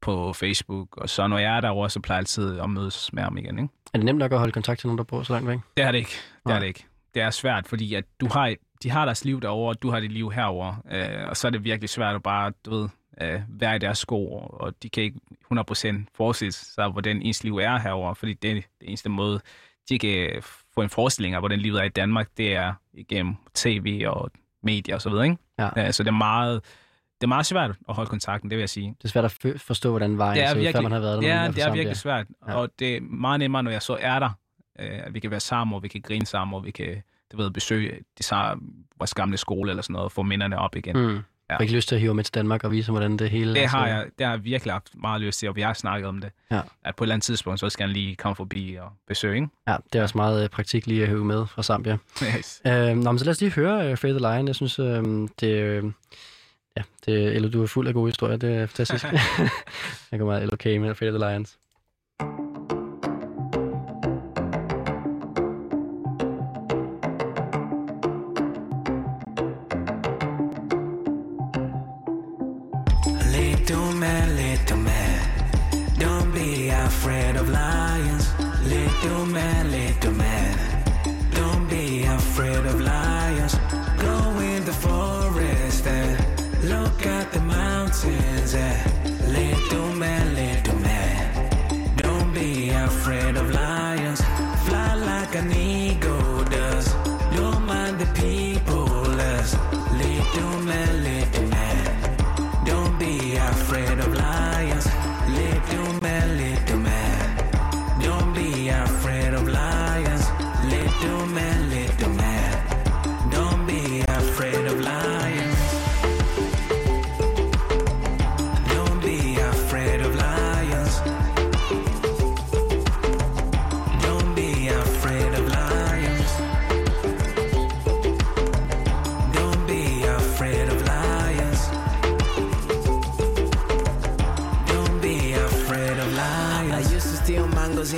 på Facebook, og så når jeg er derovre, så plejer jeg altid at mødes med ham igen. Ikke? Er det nemt nok at holde kontakt til nogen, der bor så langt væk? Det er det ikke. Det er det ikke. Det er svært, fordi at du har, de har deres liv derovre, og du har dit liv herover, øh, og så er det virkelig svært at bare, du ved, øh, være i deres sko, og de kan ikke 100% forestille sig, hvordan ens liv er herover, fordi det er det eneste måde, de kan få en forestilling af, hvordan livet er i Danmark, det er igennem tv og medier og så videre, ikke? Ja. Øh, så det er meget det er meget svært at holde kontakten, det vil jeg sige. Det er svært at forstå, hvordan vejen er, virkelig, før man har været der. Ja, det er virkelig svært. Ja. Og det er meget nemmere, når jeg så er der, øh, at vi kan være sammen, og vi kan grine sammen, og vi kan du ved, besøge de samme, vores gamle skole eller sådan noget, og få minderne op igen. Mm. Ja. Jeg har ikke lyst til at hive med til Danmark og vise, hvordan det hele... Det har jeg, det har jeg virkelig haft meget lyst til, og vi har snakket om det. Ja. At på et eller andet tidspunkt, så skal han lige komme forbi og besøge, ikke? Ja, det er også meget uh, praktik lige at hive med fra Zambia. Yes. Uh, nå, men så lad os lige høre uh, Fade the Lion. Jeg synes, uh, det... Uh, Ja, det, eller du er fuld af gode historier, det er fantastisk. jeg går meget LOK med Fate of the Lions.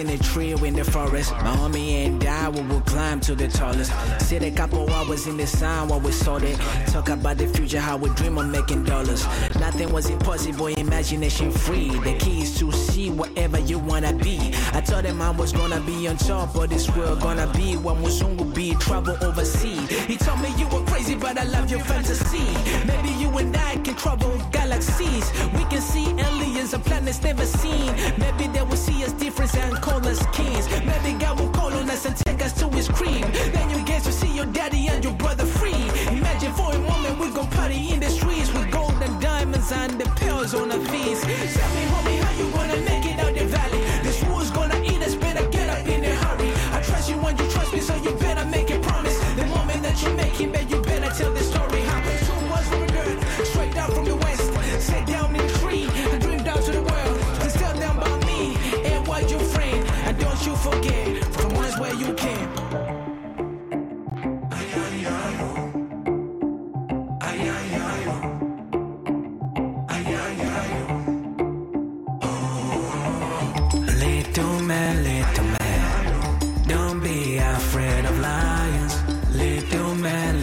In a tree in the forest. My homie and I, we would climb to the tallest. Sit a couple hours in the sun while we sorted. Talk about the future, how we dream of making dollars. Nothing was impossible, imagination free. The key is to see whatever you wanna be. I told him I was gonna be on top of this world, gonna be what will be, travel overseas. He told me you were crazy, but I love your fantasy. Maybe you and I can travel galaxies. We can see aliens and planets never seen. Maybe they will see us different and call us kings. Maybe God will call on us and take us to his cream. Then you get to see your daddy and your brother free. Imagine for a moment we go party in the streets with gold and diamonds and the pearls on our feet. Tell me, homie, how you gonna make it man.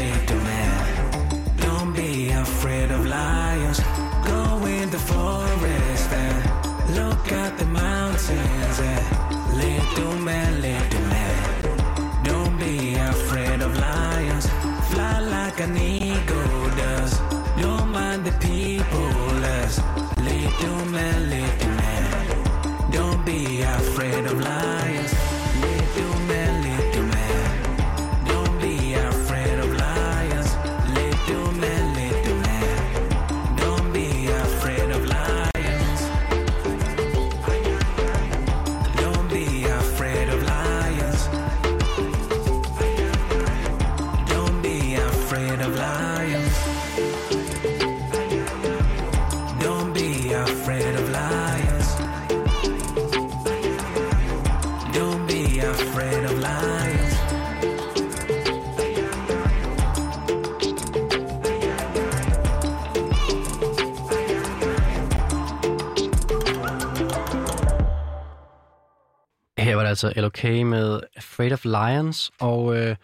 Altså LOK med Afraid of Lions, og øh,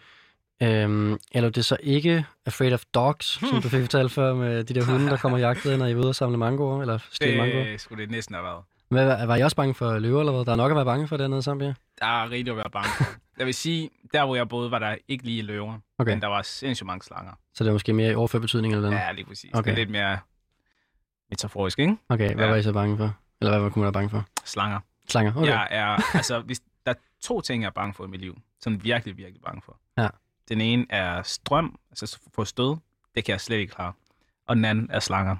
øhm, eller det er så ikke Afraid of Dogs, hmm. som du fik fortalt før, med de der hunde, der kommer jagtet, når I er ude og samle mangoer, eller stjæle mangoer. Det skulle det næsten have været. Hvad, var, var I også bange for løver, eller hvad? Der er nok at være bange for dernede i Zambia. Der er rigtig at være bange for. Jeg vil sige, der hvor jeg boede, var der ikke lige løver, Okay. men der var sindssygt mange slanger. Så det er måske mere i overført betydning, eller hvad? Ja, lige præcis. Okay. Det er lidt mere metaforisk, ikke? Okay, hvad Ja. var I så bange for? Eller hvad var man være bange for? Slanger. Slanger, okay. Jeg er, altså, hvis, to ting, jeg er bange for i mit liv, som er virkelig, virkelig bange for. Ja. Den ene er strøm, altså få stød. Det kan jeg slet ikke klare. Og den anden er slanger.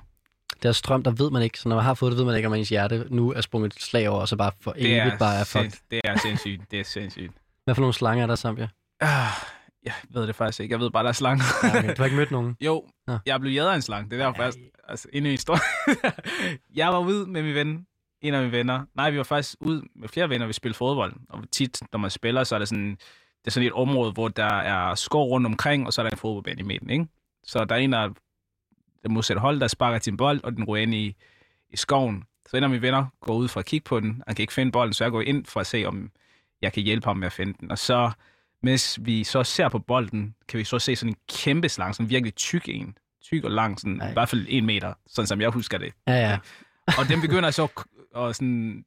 Det er strøm, der ved man ikke, så når man har fået det, ved man ikke, om ens hjerte nu er sprunget et slag over, og så bare for Det evigt bare er fucked. det er sindssygt. Det er sindssygt. Hvad for nogle slanger er der i Zambia? Ah, jeg ved det faktisk ikke. Jeg ved bare, der er slanger. Ja, okay. Du har ikke mødt nogen? Jo, Nå. jeg blev jædet af en slange. Det er derfor, jeg, altså, endnu en historie. jeg var ude med min ven, en af mine venner. Nej, vi var faktisk ude med flere venner, vi spillede fodbold. Og tit, når man spiller, så er det sådan, det er sådan et område, hvor der er skov rundt omkring, og så er der en fodboldbane i midten, ikke? Så der er en af det modsatte hold, der sparker til en bold, og den ryger ind i, i skoven. Så en af mine venner går ud for at kigge på den. Han kan ikke finde bolden, så jeg går ind for at se, om jeg kan hjælpe ham med at finde den. Og så, mens vi så ser på bolden, kan vi så se sådan en kæmpe slange, sådan en virkelig tyk en. Tyk og lang, sådan, Ej. i hvert fald en meter, sådan som jeg husker det. Ja, ja. Og den begynder så at- at sådan,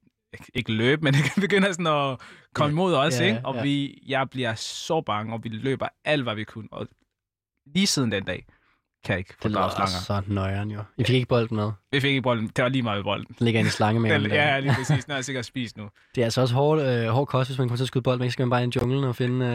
ikke- løbe, men den begynder sådan at komme imod os, Ja, ikke? Og ja. vi, jeg bliver så bange, og vi løber alt, hvad vi kunne. Og lige siden den dag, kan jeg ikke Det slanger. også så nøjeren jo. I fik ikke bolden med. Vi fik ikke bolden. Det var lige meget bolden. Den ligger inde i slangemaven. Den, ja, lige præcis. Den jeg sikkert spist nu. Det er altså også hård, øh, hård kost, hvis man kommer til at skyde bold, men ikke skal man bare i junglen og finde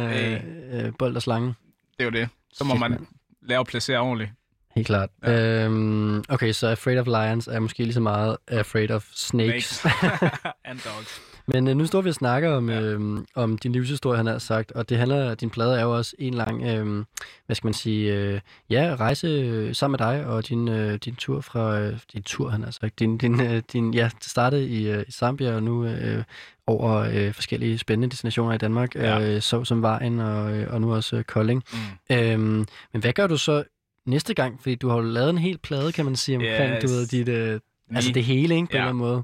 øh, øh, bold og slange. Det er jo det. Så må Shit, man mand. lave og placere ordentligt. Helt klart. Ja. Øhm, okay, så Afraid of Lions er måske lige så meget Afraid of Snakes. And dogs. Men øh, nu står vi og snakker om, ja. øhm, om din livshistorie, han har sagt, og det handler, din plade er jo også en lang, øhm, hvad skal man sige, øh, ja, rejse øh, sammen med dig og din, øh, din tur fra, øh, din tur, han har sagt, din, din, øh, din ja, det startede i, øh, i Zambia og nu øh, over øh, forskellige spændende destinationer i Danmark, Ja. øh, så som Vejen og, øh, og nu også øh, Kolding. Mm. Øhm, men hvad gør du så næste gang? Fordi du har jo lavet en hel plade, kan man sige, omkring, Yes. du ved, dit, øh, altså det hele, ikke, på Ja. en eller anden måde.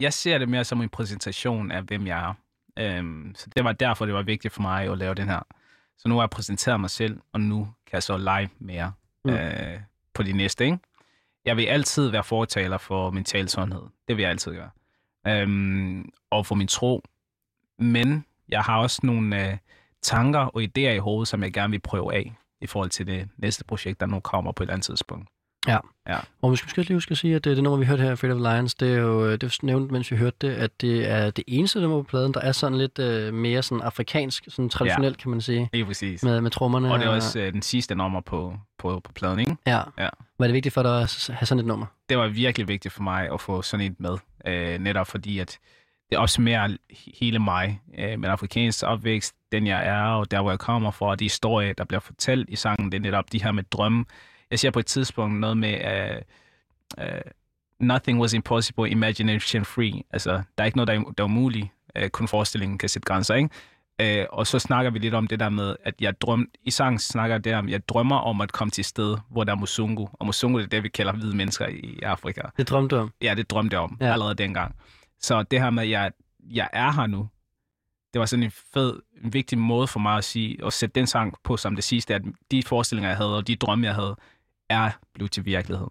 Jeg ser det mere som en præsentation af, hvem jeg er. Øhm, så det var derfor, det var vigtigt for mig at lave den her. Så nu har jeg præsenteret mig selv, og nu kan jeg så lege mere mm. øh, på de næste. Ikke? Jeg vil altid være fortaler for mental sundhed. Det vil jeg altid gøre. Øhm, og for min tro. Men jeg har også nogle øh, tanker og idéer i hovedet, som jeg gerne vil prøve af i forhold til det næste projekt, der nu kommer på et eller andet tidspunkt. Og vi skal måske lige huske at sige, at det, det nummer, vi hørte her, Fate of Lions, det er jo øh, det er nævnt, mens vi hørte det, at det er det eneste nummer på pladen, der er sådan lidt øh, mere sådan afrikansk, sådan traditionelt, ja. kan man sige, Lige præcis. med, med trommerne. Og det er også øh, den sidste nummer på, på, på pladen, ikke? Ja. Ja. Var det vigtigt for dig at have sådan et nummer? det var virkelig vigtigt for mig at få sådan et med. Øh, netop fordi, at det opsummerer he- hele mig. Øh, min afrikansk opvækst, den jeg er, og der hvor jeg kommer fra, og de historier, der bliver fortalt i sangen, det er netop de her med drømme. Jeg siger på et tidspunkt noget med, uh, uh, nothing was impossible, imagination free. Altså, der er ikke noget, der er, der er umuligt. Uh, kun forestillingen kan sætte grænser, ikke? Uh, og så snakker vi lidt om det der med, at jeg drøm, i sangen snakker jeg der om, jeg drømmer om at komme til et sted, hvor der er musungu. Og musungu det er det, vi kalder hvide mennesker i Afrika. Det drømte du om. Ja, det drømte jeg om ja. allerede dengang. Så det her med, at jeg jeg er her nu. Det var sådan en fed, en vigtig måde for mig at sige, at sætte den sang på som det sidste, at de forestillinger, jeg havde, og de drømme, jeg havde, er blevet til virkelighed.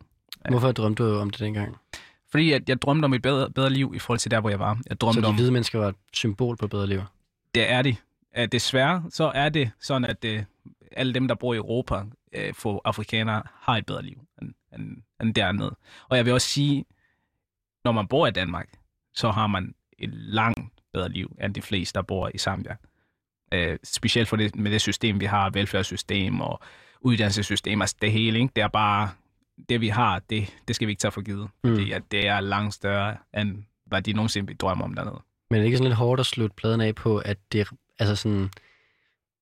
Hvorfor drømte du om det dengang? Fordi at jeg drømte om et bedre, bedre liv i forhold til der, hvor jeg var. Jeg Så drømte de om, hvide mennesker var et symbol på et bedre liv? det er de. Desværre så er det sådan, at uh, alle dem, der bor i Europa, uh, for afrikanere, har et bedre liv end, end, end dernede. Og jeg vil også sige, når man bor i Danmark, så har man et langt bedre liv end de fleste, der bor i Zambia. Uh, specielt for det, med det system, vi har, velfærdssystem og uddannelsessystem, altså det hele, ikke? det er bare, det vi har, det, det skal vi ikke tage for givet. Mm. Fordi at det er langt større, end hvad de nogensinde vil drømme om dernede. Men er det ikke sådan lidt hårdt at slutte pladen af på, at det, altså sådan,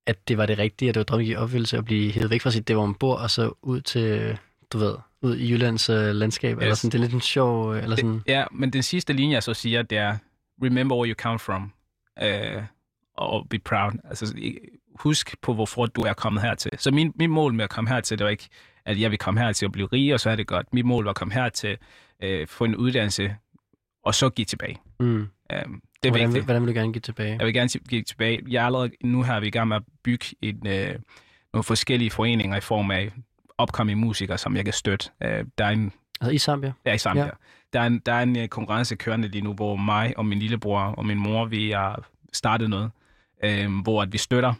at det var det rigtige, at det var drømmen i opfyldelse at blive hævet væk fra sit det, hvor man bor, og så ud til, du ved, ud i Jyllands øh, landskab, yes. eller sådan, det er lidt en sjov, øh, eller sådan, Det, ja, men den sidste linje, jeg så siger, det er, remember where you come from, uh, og be proud. Altså, husk på, hvorfor du er kommet hertil. Så min, min mål med at komme hertil, det var ikke, at jeg vil komme hertil og blive rig, og så er det godt. Mit mål var at komme hertil, uh, få en uddannelse, og så give tilbage. mm. Um, det er hvordan, vil, vigtigt. hvordan vil du gerne give tilbage? Jeg vil gerne give tilbage. Jeg er allerede, nu her er vi i gang med at bygge en, øh, nogle forskellige foreninger i form af upcoming musikere, som jeg kan støtte. Øh, der er en, Altså i Zambia? Ja, i Zambia. Ja. Ja. Der er en, der er en øh, konkurrence kørende lige nu, hvor mig og min lillebror og min mor, vi har startet noget, øh, hvor at vi støtter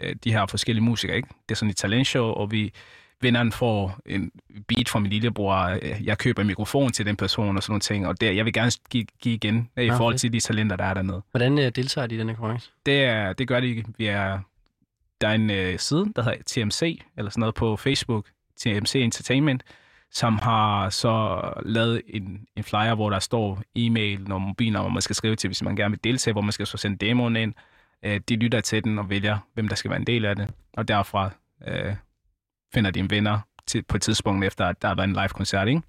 øh, de her forskellige musikere. Ikke? Det er sådan et talentshow, og vi vinderen får en beat fra min lillebror. øh, Jeg køber en mikrofon til den person og sådan nogle ting, og det, jeg vil gerne give, give igen øh, i Nå, forhold fedt. til de talenter, der er dernede. Hvordan øh, deltager de i den her konkurrence? Det, er, det gør de ikke. Vi er, der er en øh, side, der hedder TMC, eller sådan noget på Facebook, TMC Entertainment, som har så lavet en, en flyer, hvor der står e-mail og mobilnummer, man skal skrive til, hvis man gerne vil deltage, hvor man skal så sende demoen ind. Øh, de lytter til den og vælger, hvem der skal være en del af det. Og derfra øh, finder de en vinder til, på et tidspunkt efter, at der har været en live-koncert, ikke?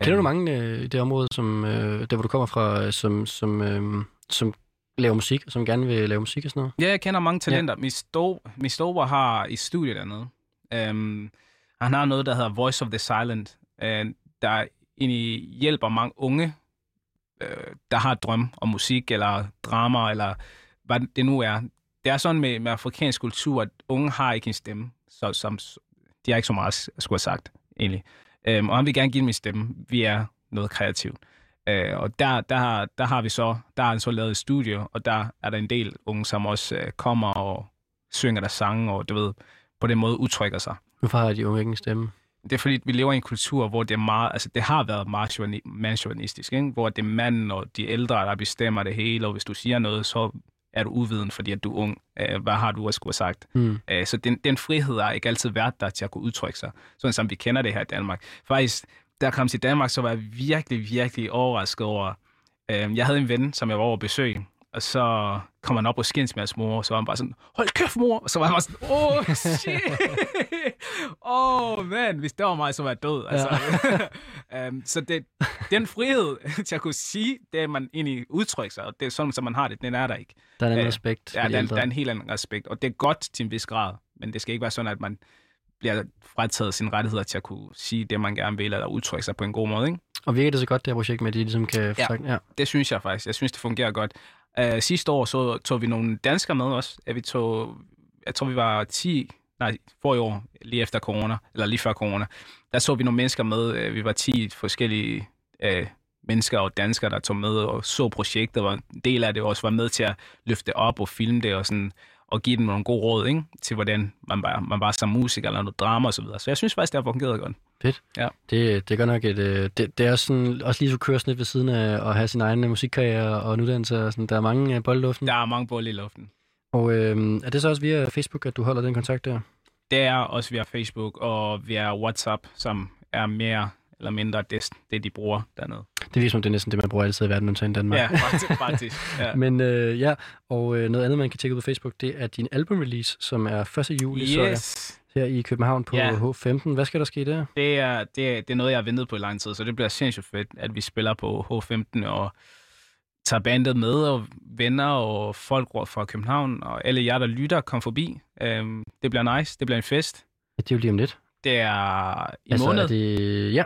Kender du Øh, mange øh, i det område, som, øh, der hvor du kommer fra, som, som, øh, som laver musik, og som gerne vil lave musik og sådan noget? Ja, jeg kender mange talenter. Ja. Min, sto, min storebror har i studiet dernede. Um, han har noget, der hedder Voice of the Silent, øh, der egentlig hjælper mange unge, øh, der har drøm om musik eller drama, eller hvad det nu er. Det er sådan med, med afrikansk kultur, at unge har ikke en stemme, så, som, de har ikke så meget at skulle have sagt, egentlig. Um, og han vil gerne give dem en stemme. Vi er noget kreativt. Øh, og der, der, har, der har vi så, der har han så lavet et studie, og der er der en del unge, som også øh, kommer og synger der sange, og du ved, på den måde udtrykker sig. Hvorfor har de unge ikke en stemme? Det er fordi, vi lever i en kultur, hvor det er meget, altså det har været meget mandsjuvenistisk, ikke? hvor det er manden og de ældre, der bestemmer det hele, og hvis du siger noget, så er du uviden, fordi at du er ung. Øh, hvad har du at skulle have sagt? Øh, Så den, den frihed har ikke altid været der til at kunne udtrykke sig, sådan som vi kender det her i Danmark. Faktisk, da jeg kom til Danmark, så var jeg virkelig, virkelig overrasket over... Øh, jeg havde en ven, som jeg var over at besøge, og så kom han op og skændes med hans mor, og så var han bare sådan, hold kæft mor! Og så var han bare sådan, åh, oh, shit! Åh, oh, man, hvis det var mig, så var jeg død. Altså. um, så det, den frihed til at kunne sige det, man egentlig udtrykker sig, og det er sådan, som man har det, den er der ikke. Der er en anden Ja, respekt Ja, de der, er- der er en helt anden respekt, og det er godt til en vis grad, men det skal ikke være sådan, at man bliver frataget sine rettigheder til at kunne sige det, man gerne vil, eller udtrykke sig på en god måde. Ikke? Og virker det så godt, det her projekt med, at de ligesom kan... Ja. ja. Det synes jeg faktisk. Jeg synes, det fungerer godt. Uh, sidste år så tog vi nogle danskere med. Ja, vi tog, jeg tror, vi var 10, nej, for i år, lige efter corona, eller lige før corona. Der så vi nogle mennesker med. Uh, vi var 10 forskellige uh, mennesker og danskere, der tog med og så projektet, og en del af det også var med til at løfte det op og filme det og sådan og give dem nogle gode råd ikke? til, hvordan man bare, man bare som musiker eller noget drama og så videre. Så jeg synes faktisk, det har fungeret godt. Det, det er godt nok et... øh, Det, det er sådan, også lige så køre sådan lidt ved siden af at have sin egen øh, musikkarriere og en uddannelse. Og sådan. Der er mange øh, bolde i luften. Der er mange bolle i luften. Og øh, er det så også via Facebook, at du holder den kontakt der? Det er også via Facebook og via WhatsApp, som er mere eller mindre det, det de bruger dernede. Det virker som, det er næsten det, man bruger altid i verden, undtagen Danmark. Ja, faktisk. faktisk ja. Men øh, ja, og øh, noget andet, man kan tjekke ud på Facebook, det er din album-release, som er 1. juli, så Yes, her i København på Ja. H15. Hvad skal der ske der? det er, det, er, det er noget, jeg har ventet på i lang tid, så det bliver sindssygt fedt, at vi spiller på H15 og tager bandet med, og venner og folk fra København, og alle jer, der lytter, kom forbi. Øhm, det bliver nice, det bliver en fest. Ja, det er jo lige om lidt. Det er i altså, måned. Er det, ja,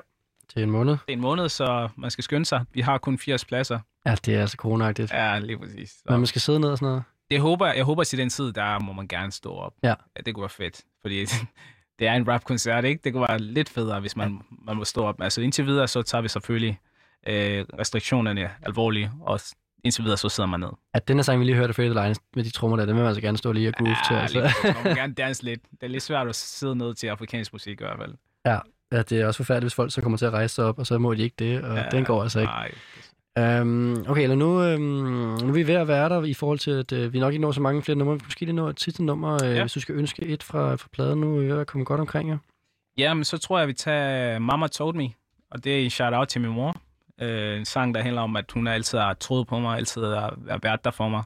det er en måned. Det er en måned, så man skal skynde sig. Vi har kun 80 pladser, Ja, det er altså coronagtigt. Ja, lige præcis. Så. Men man skal sidde ned og sådan noget. Det håber, jeg håber til den tid, der må man gerne stå op. Ja. ja det kunne være fedt, fordi det er en rap-koncert, ikke? Det kunne være lidt federe, hvis man, man må stå op. Altså indtil videre, så tager vi selvfølgelig øh, restriktionerne alvorligt, og indtil videre, så sidder man ned. At den her sang, vi lige hørte, Faded Lines, med de trommer der, den vil man altså gerne stå lige og groove til. Ja, Altså. lige man gerne danse lidt. Det er lidt svært at sidde ned til afrikansk musik i hvert fald. Ja, det er også forfærdeligt, hvis folk så kommer til at rejse sig op, og så må de ikke det, og ja, den går altså ikke. Nej. Um, okay, eller nu, um, nu er vi ved at være der i forhold til, at uh, vi nok ikke når så mange flere numre. Vi måske lige nå et sidste nummer, uh, Ja. hvis du skal ønske et fra, fra pladen nu. Jeg er kommet godt omkring jer. Ja, men så tror jeg, vi tager Mama Told Me, og det er en shout-out til min mor. Øh, en sang, der handler om, at hun altid har troet på mig, altid har har været der for mig.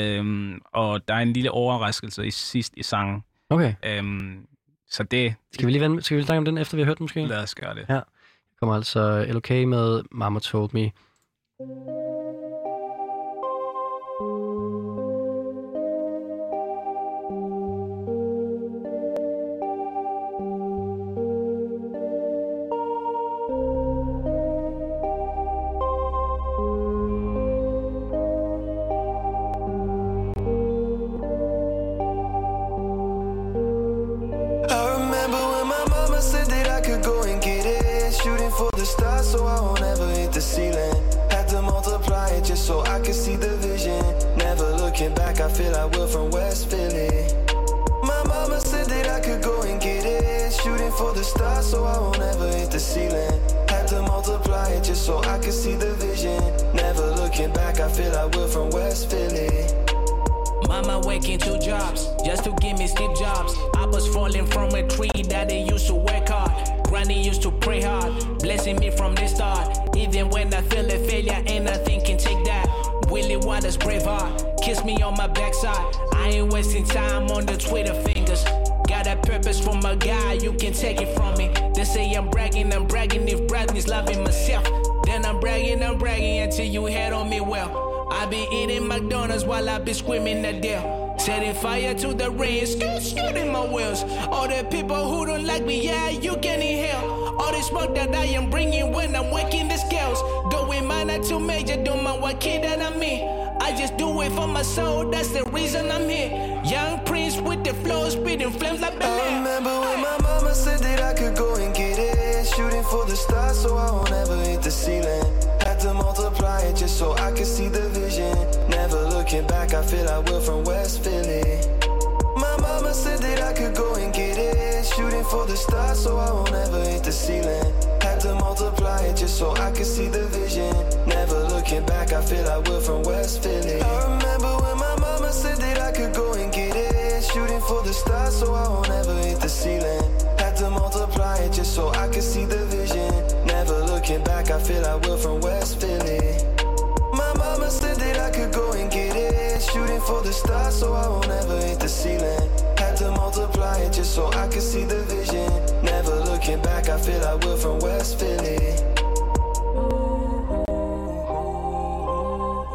Øhm, og der er en lille overraskelse i sidst i sangen. Okay, Øhm, så det, skal vi lige vende, skal vi lige snakke om den, efter vi har hørt den måske? lad os gøre det. Ja. kommer altså LOK med Mama Told Me. People who don't like me, yeah, you can inhale. All the smoke that I am bringing when I'm waking the scales. Going minor to major, do my what kid that I'm in. I just do it for my soul, that's the reason I'm here. Young Prince with the flow, spitting flames like I remember when my mama said that I could go and get it. Shooting for the stars so I won't ever hit the ceiling. Had to multiply it just so I could see the vision. Never looking back, I feel I will from West Philly. My mama said that I could go it. Shooting for the stars so I won't ever hit the ceiling. Had to multiply it just so I could see the vision. Never looking back, I feel I will from West Philly. I remember when my mama said that I could go and get it. Shooting for the stars so I won't ever hit the ceiling. Had to multiply it just so I could see the vision. Never looking back, I feel I will from West Philly. My mama said that I could go and get it. Shooting for the stars so I won't ever hit the ceiling. Just so I could see the vision. Never looking back, I feel I will from West Philly.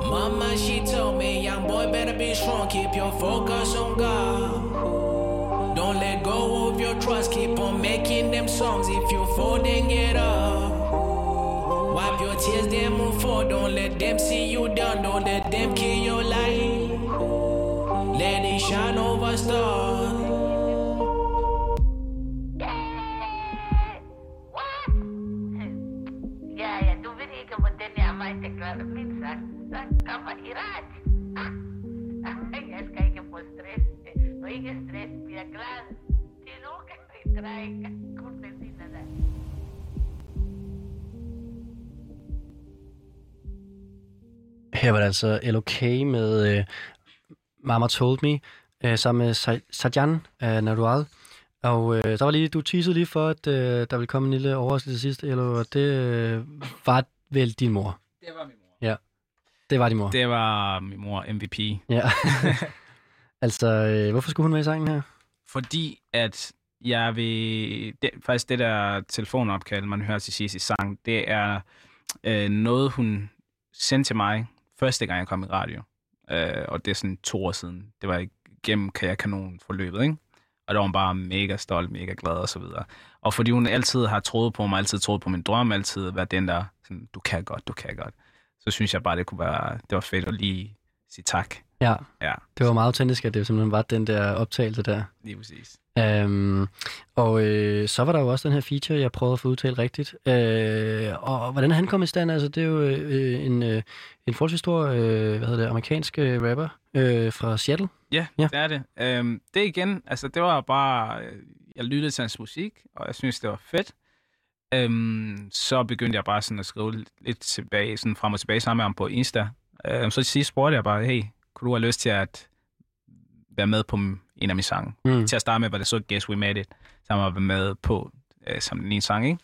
Mama, she told me, young boy, better be strong. Keep your focus on God. Don't let go of your trust. Keep on making them songs. If you fall, then get up. Wipe your tears, then move forward. Don't let them see you down. Don't let them kill your light. Let it shine over stars. Jeg er mig, der gør det. Kommer i ret. Jeg skal ikke få stress. Når ikke stress bliver glad. Det er kan vi trække Kurte siden. Her var det altså LOK med øh, Mama Told Me, øh, sammen med Sa- Sajan uh, Narual. Og øh, der var lige, du teasede lige for, at øh, der ville komme en lille overraskelse til sidst, eller det øh, var vel din mor. Det var min mor. Det var din mor. Det var min mor MVP. Ja. altså, uh, hvorfor skulle hun med i sangen her? Fordi at jeg vil... Det, faktisk det der telefonopkald, man hører til sidst i sang, det er øh, noget, hun sendte til mig første gang, jeg kom i radio. Øh, og det er sådan to år siden. Det var igennem Kaja Kanon forløbet, ikke? Og der var hun bare mega stolt, mega glad og så videre. Og fordi hun altid har troet på mig, altid troet på min drøm, altid været den der, sådan, du kan godt, du kan godt. så synes jeg bare, det kunne være, det var fedt at lige sige tak. Ja, Ja, det var meget autentisk, at det simpelthen var den der optagelse der. lige præcis. Øhm, og øh, så var der jo også den her feature, jeg prøvede at få udtalt rigtigt. Øh, og hvordan han kom i stand? Altså, det er jo øh, en, øh, en forholdsvis stor øh, hvad hedder det, amerikansk øh, rapper øh, fra Seattle. Ja, Ja. ja. det er det. Øhm, det igen, altså det var bare, øh, jeg lyttede til hans musik, og jeg synes, det var fedt. Øhm, så begyndte jeg bare sådan at skrive lidt- tilbage, sådan frem og tilbage sammen med ham på Insta. Øhm, så til sidst spurgte jeg bare, hey, kunne du have lyst til at være med på en af mine sange? Mm. Til at starte med var det så Guess We Made It, som var med på øh, som den ene sang, ikke?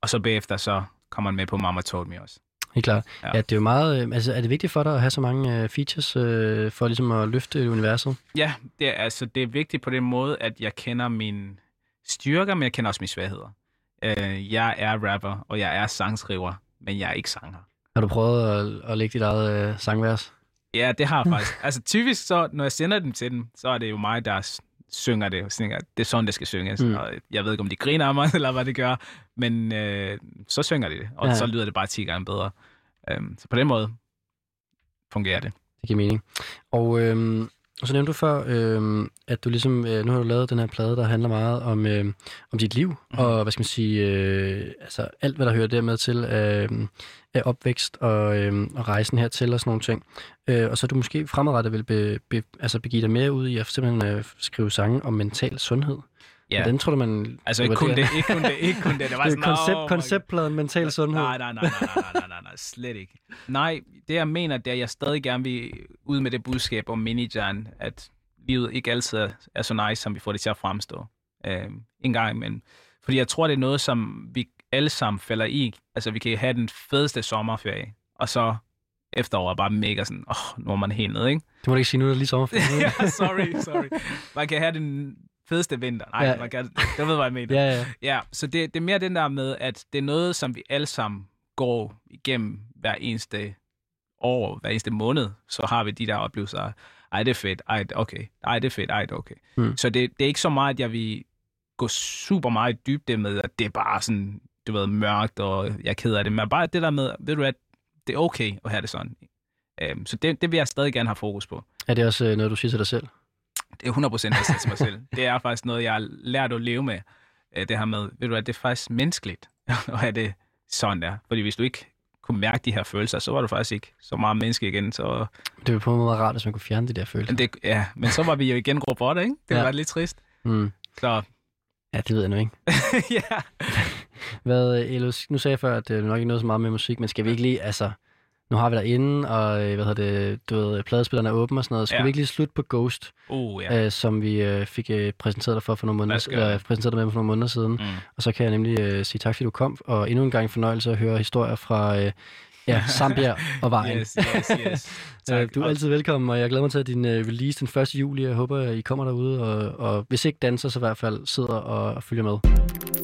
Og så bagefter så kom han med på Mama Told Me også. Helt klart. Ja. Ja. ja, det er jo meget... Øh, altså, er det vigtigt for dig at have så mange øh, features øh, for ligesom at løfte universet? Ja, det er, altså, det er vigtigt på den måde, at jeg kender mine styrker, men jeg kender også mine svagheder. Øh, jeg er rapper, og jeg er sangskriver, men jeg er ikke sanger. Har du prøvet at, at lægge dit eget øh, sangvers? Ja, det har jeg faktisk. altså typisk, så, når jeg sender dem til dem, så er det jo mig, der synger det. Synger, det er sådan, det skal synges. Mm. Og jeg ved ikke, om de griner af mig, eller hvad det gør, men øh, så synger de det, og Ja. så lyder det bare 10 gange bedre. Um, så på den måde fungerer det. Det giver mening. Og, øhm, og så nævnte du før, øhm, at du ligesom, øh, nu har du lavet den her plade, der handler meget om, øh, om dit liv, mm-hmm. og hvad skal man sige, øh, altså alt, hvad der hører dermed til øh, af opvækst og, øh, og rejsen hertil og sådan nogle ting. Øh, og så du måske fremadrettet vil be, be, altså begive dig mere ud i at simpelthen øh, skrive sange om mental sundhed. Ja. Hvordan tror du, man... Altså ikke kun det, ikke kun det, ikke kun det. Det var sådan, koncept, "Åh my konceptpladen mental sundhed. Nej, nej, nej, nej, nej, nej, nej, nej, slet ikke. Nej, det jeg mener, det er, at jeg stadig gerne vil ud med det budskab om manageren, at livet ikke altid er, så nice, som vi får det til at fremstå. Øh, en gang imellem. Fordi jeg tror, det er noget, som vi alle sammen falder i. Altså, vi kan have den fedeste sommerferie, og så efteråret er bare mega sådan, åh, oh, nu er man helt nede, ikke? Det må du ikke sige, nu er det lige sommerferie. ja, sorry, sorry. Man kan have den fedeste vinter. Nej, Ja. man kan, du ved, hvad jeg mener. ja, ja. Ja, så det, det er mere den der med, at det er noget, som vi alle sammen går igennem hver eneste år, hver eneste måned, så har vi de der oplevelser. Ej, det er fedt. Ej, det- okay. Ej, det er fedt. Ej, det er okay. Mm. Så det, det er ikke så meget, at jeg vil gå super meget i dybde med, at det er bare sådan, du ved, mørkt, og jeg er ked af det. Men bare det der med, ved du at det er okay at have det sådan. Øhm, så det, det vil jeg stadig gerne have fokus på. Er det også øh, noget, du siger til dig selv? Det er 100% jeg siger til mig selv. Det er faktisk noget, jeg har lært at leve med. Øh, Det her med, ved du hvad, det er faktisk menneskeligt at have det sådan der. Fordi hvis du ikke kunne mærke de her følelser, så var du faktisk ikke så meget menneske igen. Så, Det ville på en måde være rart, hvis man kunne fjerne de der følelser. men, det, ja, men så var vi jo igen det, ikke? Det Ja. var lidt trist. Mm. Så Ja, det ved jeg nu ikke. ja. Hvad, Elos, nu sagde jeg før, at det er nok ikke noget så meget med musik, men skal vi ikke lige, altså, nu har vi dig inde, og øh, hvad hedder det, du ved, pladespillerne er åben og sådan noget. Skal ja. Vi ikke lige slutte på Ghost, Uh, ja. øh, som vi øh, fik øh, præsenteret dig for for nogle måneder, det. præsenteret dig med for nogle måneder siden. Mm. Og så kan jeg nemlig øh, sige tak, fordi du kom, og endnu en gang fornøjelse at høre historier fra øh, ja, Zambia og vejen. Yes, yes, yes. Øh, Tak. Du er altid velkommen, og jeg glæder mig til at din øh, release den 1. juli. Jeg håber, I kommer derude, og, og hvis ikke danser, så i hvert fald sidder og, og følger med.